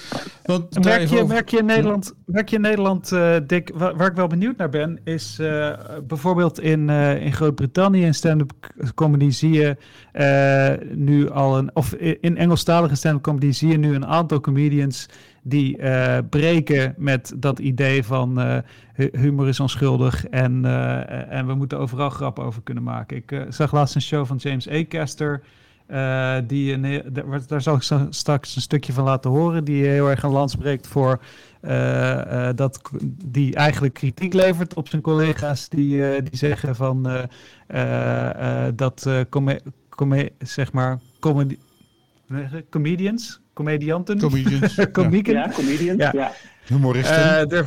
Want Merk je, merk je in Nederland, merk je in Nederland eh, Dick, waar, waar ik wel benieuwd naar ben, is eh, bijvoorbeeld in, eh, in Groot-Brittannië in stand-up comedy zie je eh, nu al een, of in Engelstalige stand-up comedy zie je nu een aantal comedians die eh, breken met dat idee van eh, hu- humor is onschuldig en, eh, en we moeten overal grappen over kunnen maken. Ik zag laatst een show van James Acaster. eh, die een, daar, zal ik straks een stukje van laten horen. Die heel erg een lans breekt voor dat die eigenlijk kritiek levert op zijn collega's die, die zeggen van dat zeg maar comedy, comedians, comedianten, Comedians, ja. komieken, ja, comedians. Ja. Ja. humoristen. eh, er,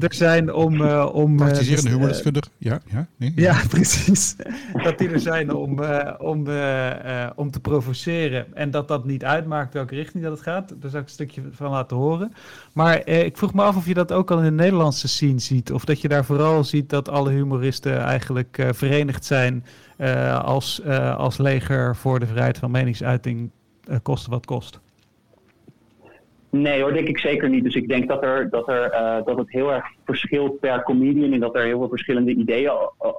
er zijn om, eh, om eh, Praktiserende eh, humordeskundige. Ja, ja, nee. ja, precies. dat die er zijn om, eh, om, eh, eh, om te provoceren. En dat dat niet uitmaakt welke richting dat het gaat. Daar zal ik een stukje van laten horen. Maar eh, ik vroeg me af of je dat ook al in de Nederlandse scene ziet. Of dat je daar vooral ziet dat alle humoristen eigenlijk eh, verenigd zijn eh, als, eh, als leger voor de vrijheid van meningsuiting. eh, koste wat kost. Nee hoor, denk ik zeker niet. Dus ik denk dat, er, dat, er, eh, dat het heel erg verschilt per comedian en dat er heel veel verschillende ideeën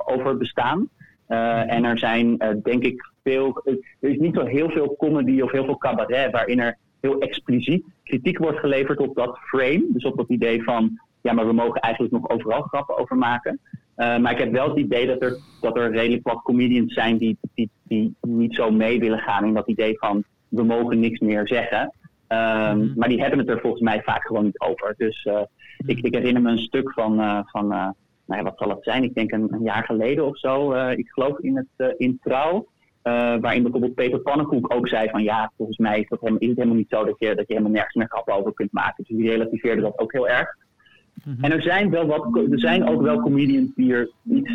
over bestaan. Eh, en er zijn eh, denk ik veel, er is niet zo heel veel comedy of heel veel cabaret waarin er heel expliciet kritiek wordt geleverd op dat frame. Dus op dat idee van, ja maar we mogen eigenlijk nog overal grappen over maken. Maar ik heb wel het idee dat er, dat er redelijk wat comedians zijn die, die, die niet zo mee willen gaan in dat idee van we mogen niks meer zeggen. Ehm, Mhm. Maar die hebben het er volgens mij vaak gewoon niet over. Dus eh, ik, ik herinner me een stuk van, eh, van eh, nou ja, wat zal het zijn? Ik denk een, een jaar geleden of zo. ik geloof in het in Trouw. waarin bijvoorbeeld Peter Pannenkoek ook zei van ja, volgens mij is, dat helemaal, is het helemaal niet zo dat je, dat je helemaal nergens meer grappen over kunt maken. Dus die relativeerde dat ook heel erg. En er zijn, wel wat, er zijn ook wel comedians die, er iets,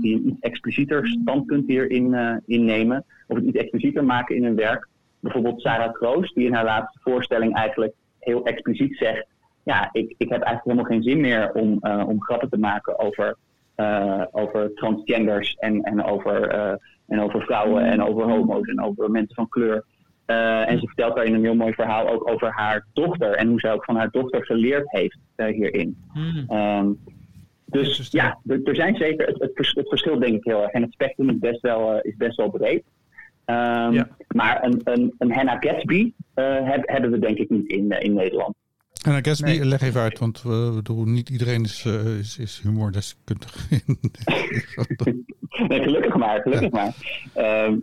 die een iets explicieter standpunt hierin eh, innemen. Of het iets explicieter maken in hun werk. Bijvoorbeeld Sarah Kroos, die in haar laatste voorstelling eigenlijk heel expliciet zegt... Ja, ik, ik heb eigenlijk helemaal geen zin meer om, eh, om grappen te maken over, eh, over transgenders en, en, over, eh, en over vrouwen en over homo's en over mensen van kleur. Eh, en ze vertelt daarin een heel mooi verhaal ook over haar dochter en hoe zij ook van haar dochter geleerd heeft eh, hierin. Ehm, dus ja, er, er zijn zeker, het, het, vers- het verschilt denk ik heel erg. En het spectrum is best wel, eh, is best wel breed. Ehm, Ja. Maar een, een, een Hannah Gatsby eh, heb- hebben we denk ik niet in, eh, in Nederland. En Nee. leg even uit, want we bedoel, niet iedereen is, eh, is, is humordeskundig. Nee, gelukkig maar, gelukkig maar. Ehm,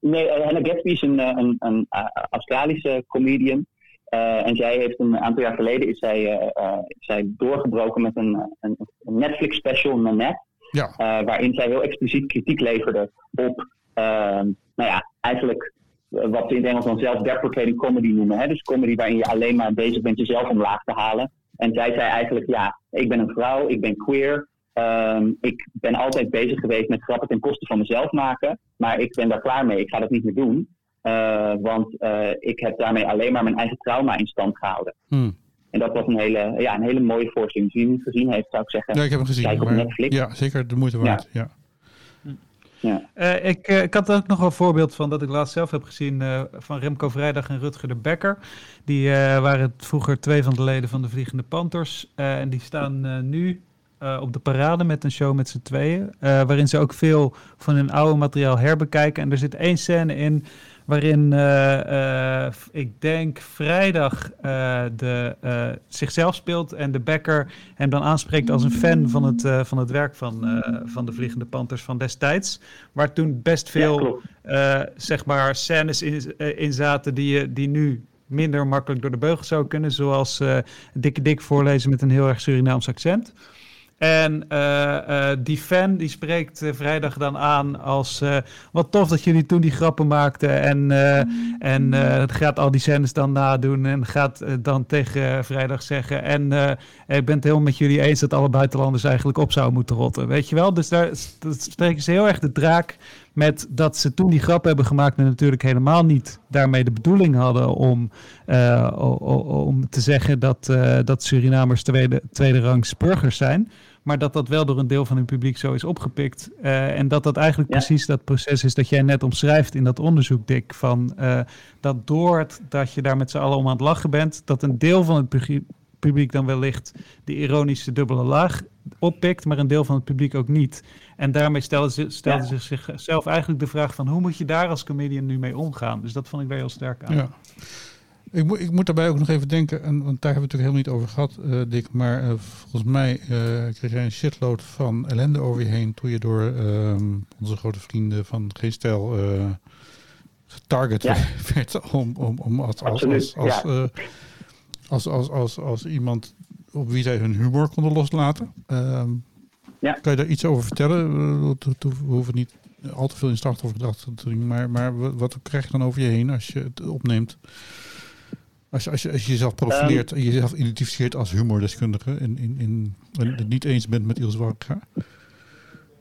nee, eh, Hannah Gatsby is een, een, een Australische comedian. Eh, en zij heeft een aantal jaar geleden is zij, eh, eh, is zij doorgebroken met een, een, een Netflix special, Nanette. ja, eh, waarin zij heel expliciet kritiek leverde op, ehm, nou ja, eigenlijk eh, wat ze in het Engels dan self-deprecating comedy noemen. Hè? Dus comedy waarin je alleen maar bezig bent jezelf omlaag te halen. En zij zei eigenlijk, ja, ik ben een vrouw, ik ben queer. ehm, ik ben altijd bezig geweest met grappen ten koste van mezelf maken. Maar ik ben daar klaar mee, ik ga dat niet meer doen. Eh, want eh, ik heb daarmee alleen maar mijn eigen trauma in stand gehouden. Hmm. En dat was een hele, ja, een hele mooie voorstelling. Hem niet gezien heeft, zou ik zeggen. ja, ik heb hem gezien. Kijk op maar- Netflix. Ja, zeker de moeite waard. Ja. Ja. Eh, ik, eh, ik had ook nog een voorbeeld van dat ik laatst zelf heb gezien eh, van Remco Vrijdag en Rutger de Bekker. Die waren vroeger twee van de leden van de Vliegende Panthers. en die staan nu op de parade met een show met z'n tweeën. waarin ze ook veel van hun oude materiaal herbekijken. En er zit één scène in waarin eh, eh, ik denk vrijdag eh, de, zichzelf speelt en de Bekker hem dan aanspreekt als een fan van het, van het werk van, van de Vliegende Panthers van destijds. Waar toen best veel zeg maar scènes in, in zaten die, je- die nu minder makkelijk door de beugel zou kunnen. Zoals Dikke Dik voorlezen met een heel erg Surinaams accent. En eh, eh, die fan die spreekt eh, vrijdag dan aan als wat tof dat jullie toen die grappen maakten. En, en eh, het gaat al die scènes dan nadoen en gaat dan tegen vrijdag zeggen. En ik ben het helemaal met jullie eens dat alle buitenlanders eigenlijk op zouden moeten rotten. Weet je wel? Dus daar spreken ze heel erg de draak met dat ze toen die grap hebben gemaakt en natuurlijk helemaal niet daarmee de bedoeling hadden om, eh, om te zeggen dat, eh, dat Surinamers tweede, tweede rangs burgers zijn. maar dat dat wel door een deel van hun publiek zo is opgepikt. Uh, en dat dat eigenlijk precies dat proces is dat jij net omschrijft in dat onderzoek, Dick. Van, uh, dat door het, dat je daar met z'n allen om aan het lachen bent, dat een deel van het publiek dan wellicht de ironische dubbele laag oppikt, maar een deel van het publiek ook niet. En daarmee stelde ze, stelde ja. zichzelf eigenlijk de vraag van hoe moet je daar als comedian nu mee omgaan? Dus dat vond ik wel heel sterk aan. Ja. Ik, moet, ik moet daarbij ook nog even denken, en, want daar hebben we het natuurlijk helemaal niet over gehad, uh, Dick. Maar uh, volgens mij uh, kreeg jij een shitload van ellende over je heen toen je door ehm, onze grote vrienden van Geen Stijl getarget ja. werd om, om, om als, als, als, als, ja. als, als, als, als, iemand op wie zij hun humor konden loslaten. Ehm, ja. Kan je daar iets over vertellen? We hoeven niet al te veel in slachtoffergedrag te doen, maar, maar wat krijg je dan over je heen als je het opneemt? Als je, als je, als je jezelf profileert en jezelf identificeert als humordeskundige en, in, in, en het niet eens bent met Ilse Warga?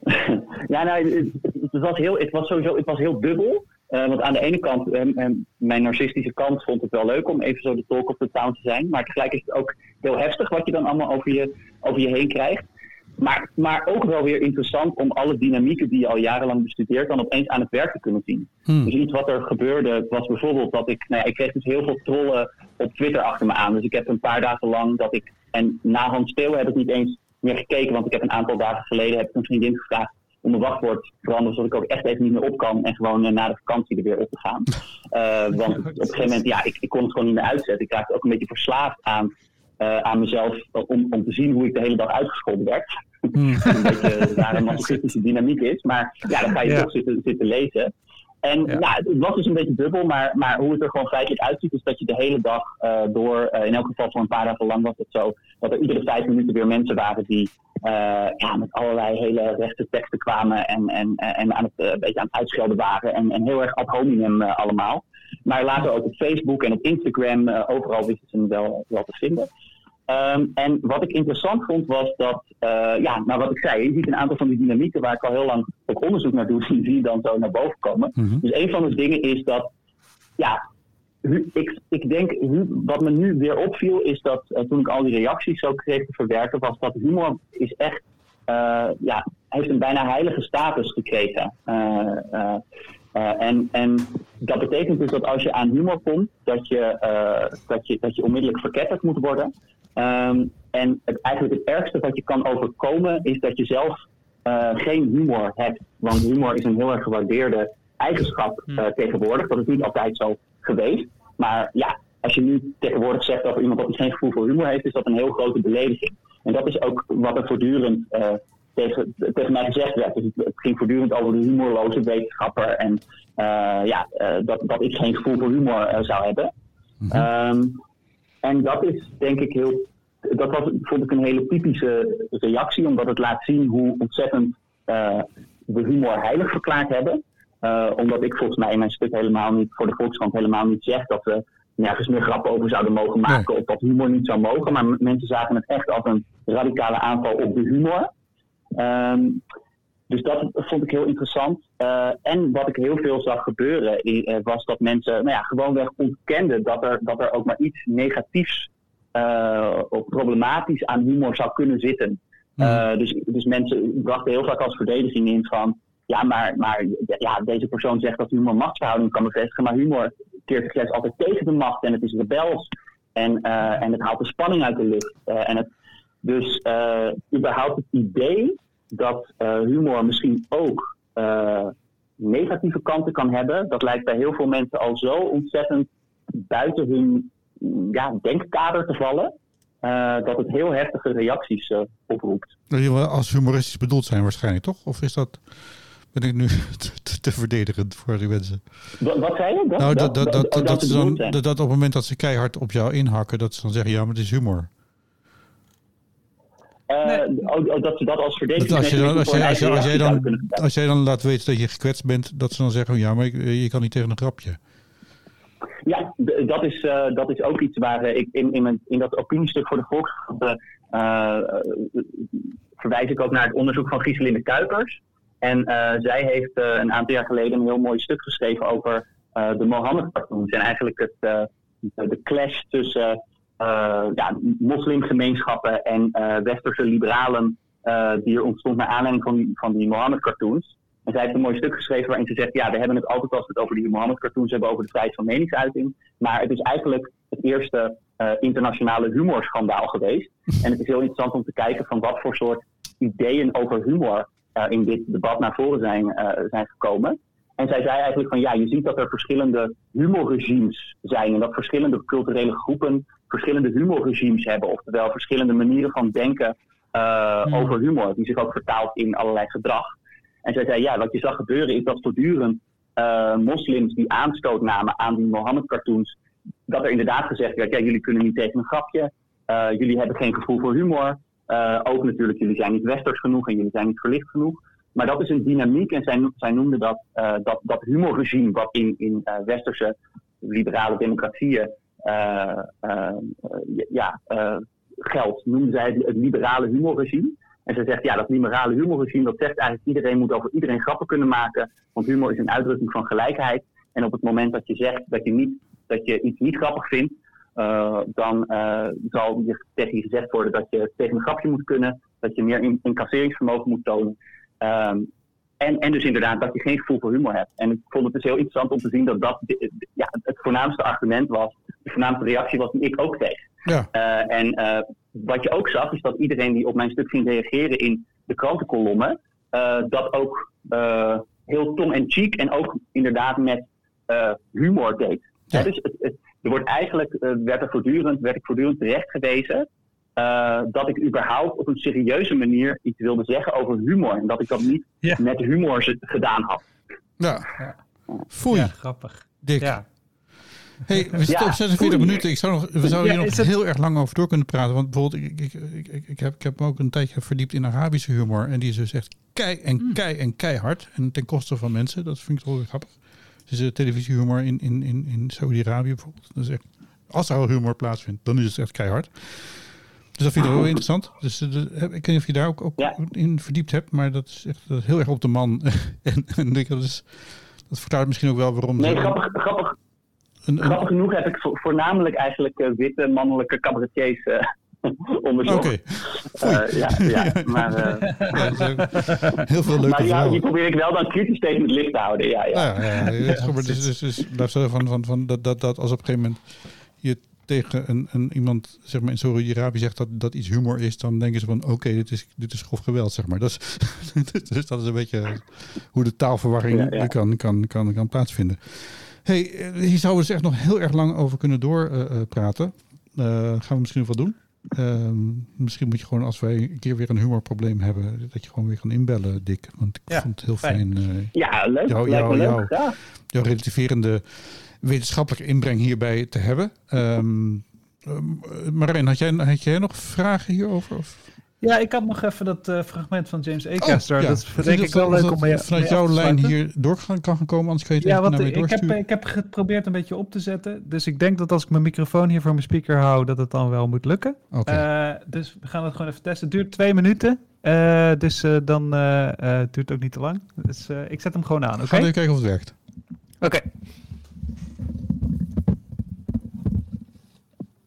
ja, nou, het, was heel, het was sowieso het was heel dubbel. Uh, want aan de ene kant, uh, mijn narcistische kant vond het wel leuk om even zo de talk of the town te zijn. Maar tegelijk is het ook heel heftig wat je dan allemaal over je, over je heen krijgt. Maar, maar ook wel weer interessant om alle dynamieken die je al jarenlang bestudeert, dan opeens aan het werk te kunnen zien. Hmm. Dus iets wat er gebeurde was bijvoorbeeld dat ik, nou ja, ik kreeg dus heel veel trollen op Twitter achter me aan. Dus ik heb een paar dagen lang dat ik, en na Hans Speel heb ik niet eens meer gekeken, want ik heb een aantal dagen geleden heb ik een vriendin gevraagd om mijn wachtwoord te veranderen, zodat ik ook echt even niet meer op kan en gewoon uh, na de vakantie er weer op te gaan. Uh, want op een gegeven moment, ja, ik, ik kon het gewoon niet meer uitzetten. Ik raakte ook een beetje verslaafd aan uh, aan mezelf om, om te zien hoe ik de hele dag uitgescholden werd. Mm. een beetje daar een masochistische dynamiek is. Maar ja, dan ga je ja. toch zitten, zitten lezen. En ja. Het was dus een beetje dubbel, maar, maar hoe het er gewoon feitelijk uitziet, is dat je de hele dag uh, door, uh, in elk geval voor een paar dagen lang was het zo, dat er iedere vijf minuten weer mensen waren die ja, met allerlei hele rechte teksten kwamen en, en, en aan het, een beetje aan het uitschelden waren. En, en heel erg ad hominem allemaal. Maar later ook op Facebook en op Instagram, overal wisten ze hem wel, wel te vinden. Um, en wat ik interessant vond was dat, uh, ja, nou wat ik zei, je ziet een aantal van die dynamieken waar ik al heel lang op onderzoek naar doe, zie je dan zo naar boven komen. Mm -hmm. Dus een van de dingen is dat, ja, ik, ik denk, wat me nu weer opviel is dat uh, toen ik al die reacties zo kreeg te verwerken, was dat humor is echt, uh, ja, heeft een bijna heilige status gekregen. Uh, en, en dat betekent dus dat als je aan humor komt, dat je, uh, dat je, dat je onmiddellijk verketterd moet worden. Um, en het, eigenlijk het ergste wat je kan overkomen is dat je zelf uh, geen humor hebt. Want humor is een heel erg gewaardeerde eigenschap tegenwoordig. Dat is niet altijd zo geweest. Maar ja, als je nu tegenwoordig zegt over iemand dat hij geen gevoel voor humor heeft, is dat een heel grote belediging. En dat is ook wat er voortdurend tegen, tegen mij gezegd werd. Dus het, ging voortdurend over de humorloze wetenschapper en uh, ja, uh, dat, dat ik geen gevoel voor humor uh, zou hebben. Mm -hmm. um, en dat is denk ik heel. Dat was, vond ik een hele typische reactie, omdat het laat zien hoe ontzettend we humor heilig verklaard hebben. omdat ik volgens mij in mijn stuk helemaal niet, voor de Volkskrant helemaal niet zeg dat we nergens meer grappen over zouden mogen maken nee. of dat humor niet zou mogen. Maar mensen zagen het echt als een radicale aanval op de humor. Um, dus dat vond ik heel interessant. Uh, en wat ik heel veel zag gebeuren, uh, was dat mensen nou ja, gewoonweg ontkenden dat er, dat er ook maar iets negatiefs uh, of problematisch aan humor zou kunnen zitten. Mm. dus, dus mensen brachten heel vaak als verdediging in van. Ja, maar, maar ja, deze persoon zegt dat humor machtsverhouding kan bevestigen, maar humor keert zich juist altijd tegen de macht en het is rebels. En, en het haalt de spanning uit de lucht. en het, dus überhaupt het idee dat uh, humor misschien ook uh, negatieve kanten kan hebben. Dat lijkt bij heel veel mensen al zo ontzettend buiten hun ja, denkkader te vallen. Uh, dat het heel heftige reacties oproept. Als humoristisch bedoeld zijn waarschijnlijk, toch? Of is dat... Ben ik nu te, te verdedigend voor die mensen? Wat, wat zei je? Dat, nou, dat, dat, dat, dat, dat, dan, dat, op het moment dat ze keihard op jou inhakken, dat ze dan zeggen, ja, maar het is humor. Uh, nee. oh, dat ze dat als verdediging... als, je dan, als, je, als, je, als, jij dan, als jij dan laat weten dat je gekwetst bent, dat ze dan zeggen, ja, maar je kan niet tegen een grapje. Ja, dat is, uh, dat is ook iets waar ik in, in, mijn, in dat opiniestuk voor de Volkskrant uh, verwijs ik ook naar het onderzoek van Gieselinde Kuipers. En zij heeft een aantal jaar geleden een heel mooi stuk geschreven over de Mohammed-cartoons. En eigenlijk het, de clash tussen uh, ja, moslimgemeenschappen en uh, westerse liberalen eh, die er ontstond naar aanleiding van die, van die Mohammed-cartoons. En zij heeft een mooi stuk geschreven waarin ze zegt: Ja, we hebben het altijd als we het over die Mohammed-cartoons hebben, over de vrijheid van meningsuiting. Maar het is eigenlijk het eerste eh, internationale humorschandaal geweest. En het is heel interessant om te kijken van wat voor soort ideeën over humor uh, in dit debat naar voren zijn, uh, zijn gekomen. En zij zei eigenlijk van ja, je ziet dat er verschillende humorregimes zijn en dat verschillende culturele groepen verschillende humorregimes hebben, oftewel verschillende manieren van denken uh, hmm. over humor, die zich ook vertaalt in allerlei gedrag. En zij zei ja, wat je zag gebeuren is dat voortdurend moslims die aanstoot namen aan die Mohammed-cartoons, dat er inderdaad gezegd werd, ja, jullie kunnen niet tegen een grapje, jullie hebben geen gevoel voor humor, uh, ook natuurlijk, jullie zijn niet westers genoeg en jullie zijn niet verlicht genoeg. Maar dat is een dynamiek en zij, zij noemden dat, uh, dat, dat humorregime wat in, in uh, westerse liberale democratieën ja, geldt, noemden zij het, liberale humorregime. En ze zegt, ja, dat liberale humorregime, dat zegt eigenlijk iedereen moet over iedereen grappen kunnen maken. Want humor is een uitdrukking van gelijkheid. En op het moment dat je zegt dat je, niet, dat je iets niet grappig vindt, dan zal je tegen je gezegd worden dat je tegen een grapje moet kunnen, dat je meer incasseringsvermogen moet tonen. Um, en, en dus inderdaad dat je geen gevoel voor humor hebt. En ik vond het dus heel interessant om te zien dat dat ja, het voornaamste argument was, de voornaamste reactie was die ik ook kreeg. Ja. Uh, en wat je ook zag, is dat iedereen die op mijn stuk ging reageren in de krantenkolommen, dat ook heel tong en cheek en ook inderdaad met humor deed. Ja. dus het, het, er wordt eigenlijk, uh, werd, er voortdurend, werd ik voortdurend terecht gewezen uh, dat ik überhaupt op een serieuze manier iets wilde zeggen over humor. En dat ik dat niet ja. met humor gedaan had. Ja, ja. foei. Ja, grappig. Dik. Ja. Hey, we zitten op 46 minuten. Ik zou nog, we zouden hier nog het... heel erg lang over door kunnen praten. Want bijvoorbeeld, ik, ik, ik, ik, heb, ik heb me ook een tijdje verdiept in Arabische humor. En die is dus echt kei en mm. kei en keihard. En ten koste van mensen. Dat vind ik toch wel grappig. Dus de televisiehumor in, in, in, in Saudi-Arabië bijvoorbeeld. Dat is echt, als er al humor plaatsvindt, dan is het echt keihard. Dus dat vind ik wel interessant. Dus de, ik weet niet of je daar ook, ook ja. in verdiept hebt, maar dat is echt dat is heel erg op de man. en, en dat, is, dat verklaart misschien ook wel waarom. Nee, grappig, grappig. Een, een... Grappig genoeg heb ik voornamelijk eigenlijk uh, witte mannelijke cabaretiers uh, onderzocht. Oké. Okay. Uh, ja, ja, maar... heel veel leuke maar ja, die probeer ik wel dan kritisch tegen het licht te houden. Ja, ja. ja, ja, ja dus, dus, dus, dus, van, van, van dat, dat, dat als op een gegeven moment je tegen een, een iemand zeg maar in Saudi-Arabië zegt dat dat iets humor is, dan denken ze van oké, okay, dit is dit is grof geweld, zeg maar. Dat is, dus dat is een beetje hoe de taalverwarring ja, ja. Kan, kan, kan, kan plaatsvinden. Hey, hier zouden we dus echt nog heel erg lang over kunnen doorpraten. Uh, uh, gaan we misschien nog wel doen. Uh, misschien moet je gewoon, als wij een keer weer een humorprobleem hebben, dat je gewoon weer kan inbellen, Dick. Want ik ja, vond het heel fijn. fijn uh, ja, leuk. Jou, jou, leuk. Jou, ja. jouw relativerende wetenschappelijke inbreng hierbij te hebben. Um, Marijn, had jij, had jij nog vragen hierover? Of? Ja, ik had nog even dat uh, fragment van James Acaster. Oh, ja. Dat is denk ik wel leuk om mee, vanuit jouw lijn hier door kan gaan komen, anders kun je het ja, even naar mij ik heb, ik heb geprobeerd een beetje op te zetten. Dus ik denk dat als ik mijn microfoon hier voor mijn speaker hou, dat het dan wel moet lukken. Okay. Uh, dus we gaan het gewoon even testen. Het duurt twee minuten. Uh, dus uh, dan duurt het ook niet te lang. Dus ik zet hem gewoon aan. Okay? Gaan we even kijken of het werkt. Oké. Okay.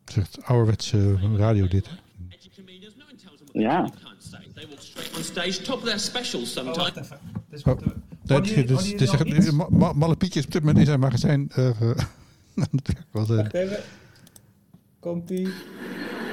Zegt ouderwetse radio dit. Hè? Ja. On stage, top of their specials sometimes. Oh, dat, je, dus, dus zegt, ma Malle Pietje is op dit moment in zijn magazijn. Uh, Wacht even. Komt-ie.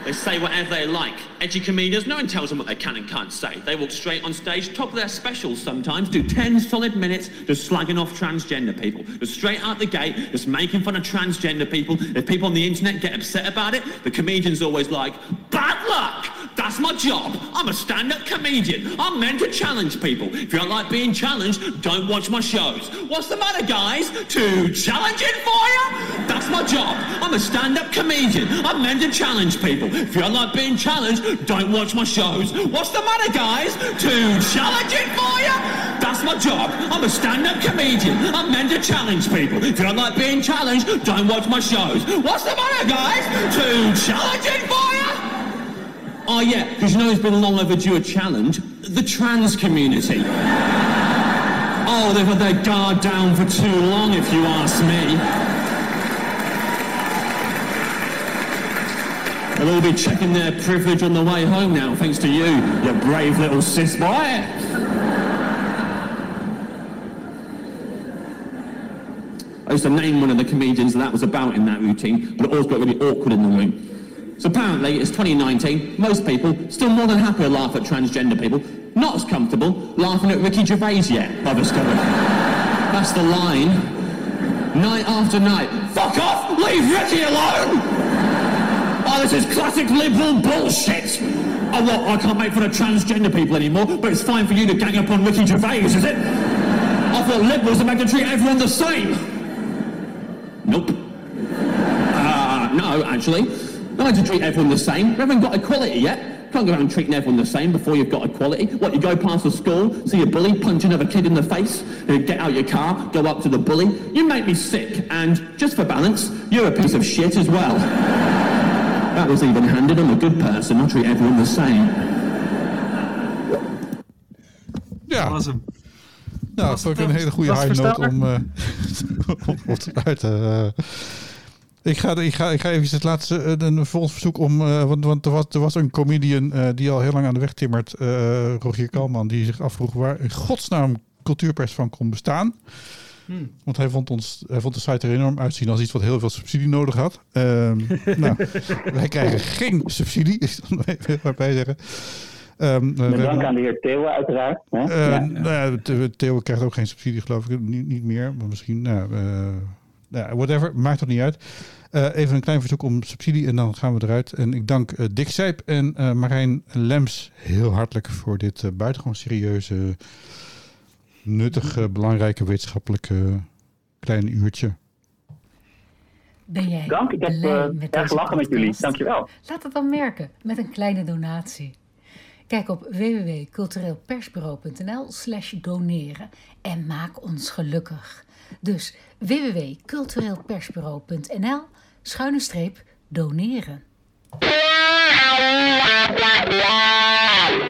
They say whatever they like. Edgy comedians, no one tells them what they can and can't say. They walk straight on stage, top of their specials sometimes, do 10 solid minutes just slagging off transgender people. Just straight out the gate, just making fun of transgender people. If people on the internet get upset about it, the comedian's always like, bad luck! That's my job. I'm a stand-up comedian. I'm meant to challenge people. If you don't like being challenged, don't watch my shows. What's the matter, guys? Too challenging for you? That's my job. I'm a stand-up comedian. I'm meant to challenge people. If you don't like being challenged, don't watch my shows. What's the matter, guys? Too challenging for you? That's my job. I'm a stand-up comedian. I'm meant to challenge people. If you don't like being challenged, don't watch my shows. What's the matter, guys? Too challenging for you? Oh yeah, because you know it's been long overdue a challenge. The trans community. oh, they've had their guard down for too long, if you ask me. They'll all be checking their privilege on the way home now, thanks to you, you brave little cis boy. I used to name one of the comedians that was about in that routine, but it always got really awkward in the room. So apparently, it's 2019, most people still more than happy to laugh at transgender people, not as comfortable laughing at Ricky Gervais yet, I've discovered. That's the line. Night after night. Fuck off! Leave Ricky alone! Oh, this is classic liberal bullshit! Oh, what? I can't make fun of transgender people anymore, but it's fine for you to gang up on Ricky Gervais, is it? I thought liberals are meant to treat everyone the same. Nope. Uh, no, actually. Not meant to treat everyone the same. We haven't got equality yet. Can't go around treating everyone the same before you've got equality. What, you go past the school, see a bully, punch another kid in the face, you get out your car, go up to the bully. You make me sick, and just for balance, you're a piece of shit as well. That was even-handed. I'm a good person. I treat everyone the same. Ja, Dat was hem. nou, dat was is ook het, een hele goede was het high note verstaanbaar? om, eh, om, om te uiten. Eh. ik, ga, ik, ga, ik ga even het laatste, eh, een volgend verzoek om, eh, want, want er, was, er was een comedian eh, die al heel lang aan de weg timmert, eh Rogier Kalman, die zich afvroeg waar in godsnaam cultuurpers van kon bestaan. Want hij vond, ons, hij vond de site er enorm uitzien als iets wat heel veel subsidie nodig had. Ehm, nou, wij krijgen geen subsidie, is dan even erbij zeggen. Ehm, Met dank hebben- aan de heer Theo uiteraard. Hè? eh, Ja. nou ja, Theo- krijgt ook geen subsidie, geloof ik. Niet, niet meer, maar misschien. Nou, eh, nou, whatever, maakt toch niet uit. Eh, even een klein verzoek om subsidie en dan gaan we eruit. En ik dank eh, Dick Sijp en eh, Marijn Lems heel hartelijk voor dit eh, buitengewoon serieuze, nuttige, belangrijke wetenschappelijke kleine uurtje. Ben jij Dank, ik heb blij eh, met erg deze gelachen met jullie. Dankjewel. Laat het dan merken met een kleine donatie. Kijk op www.cultureelpersbureau.nl slash doneren en maak ons gelukkig. Dus www.cultureelpersbureau.nl schuine streep doneren.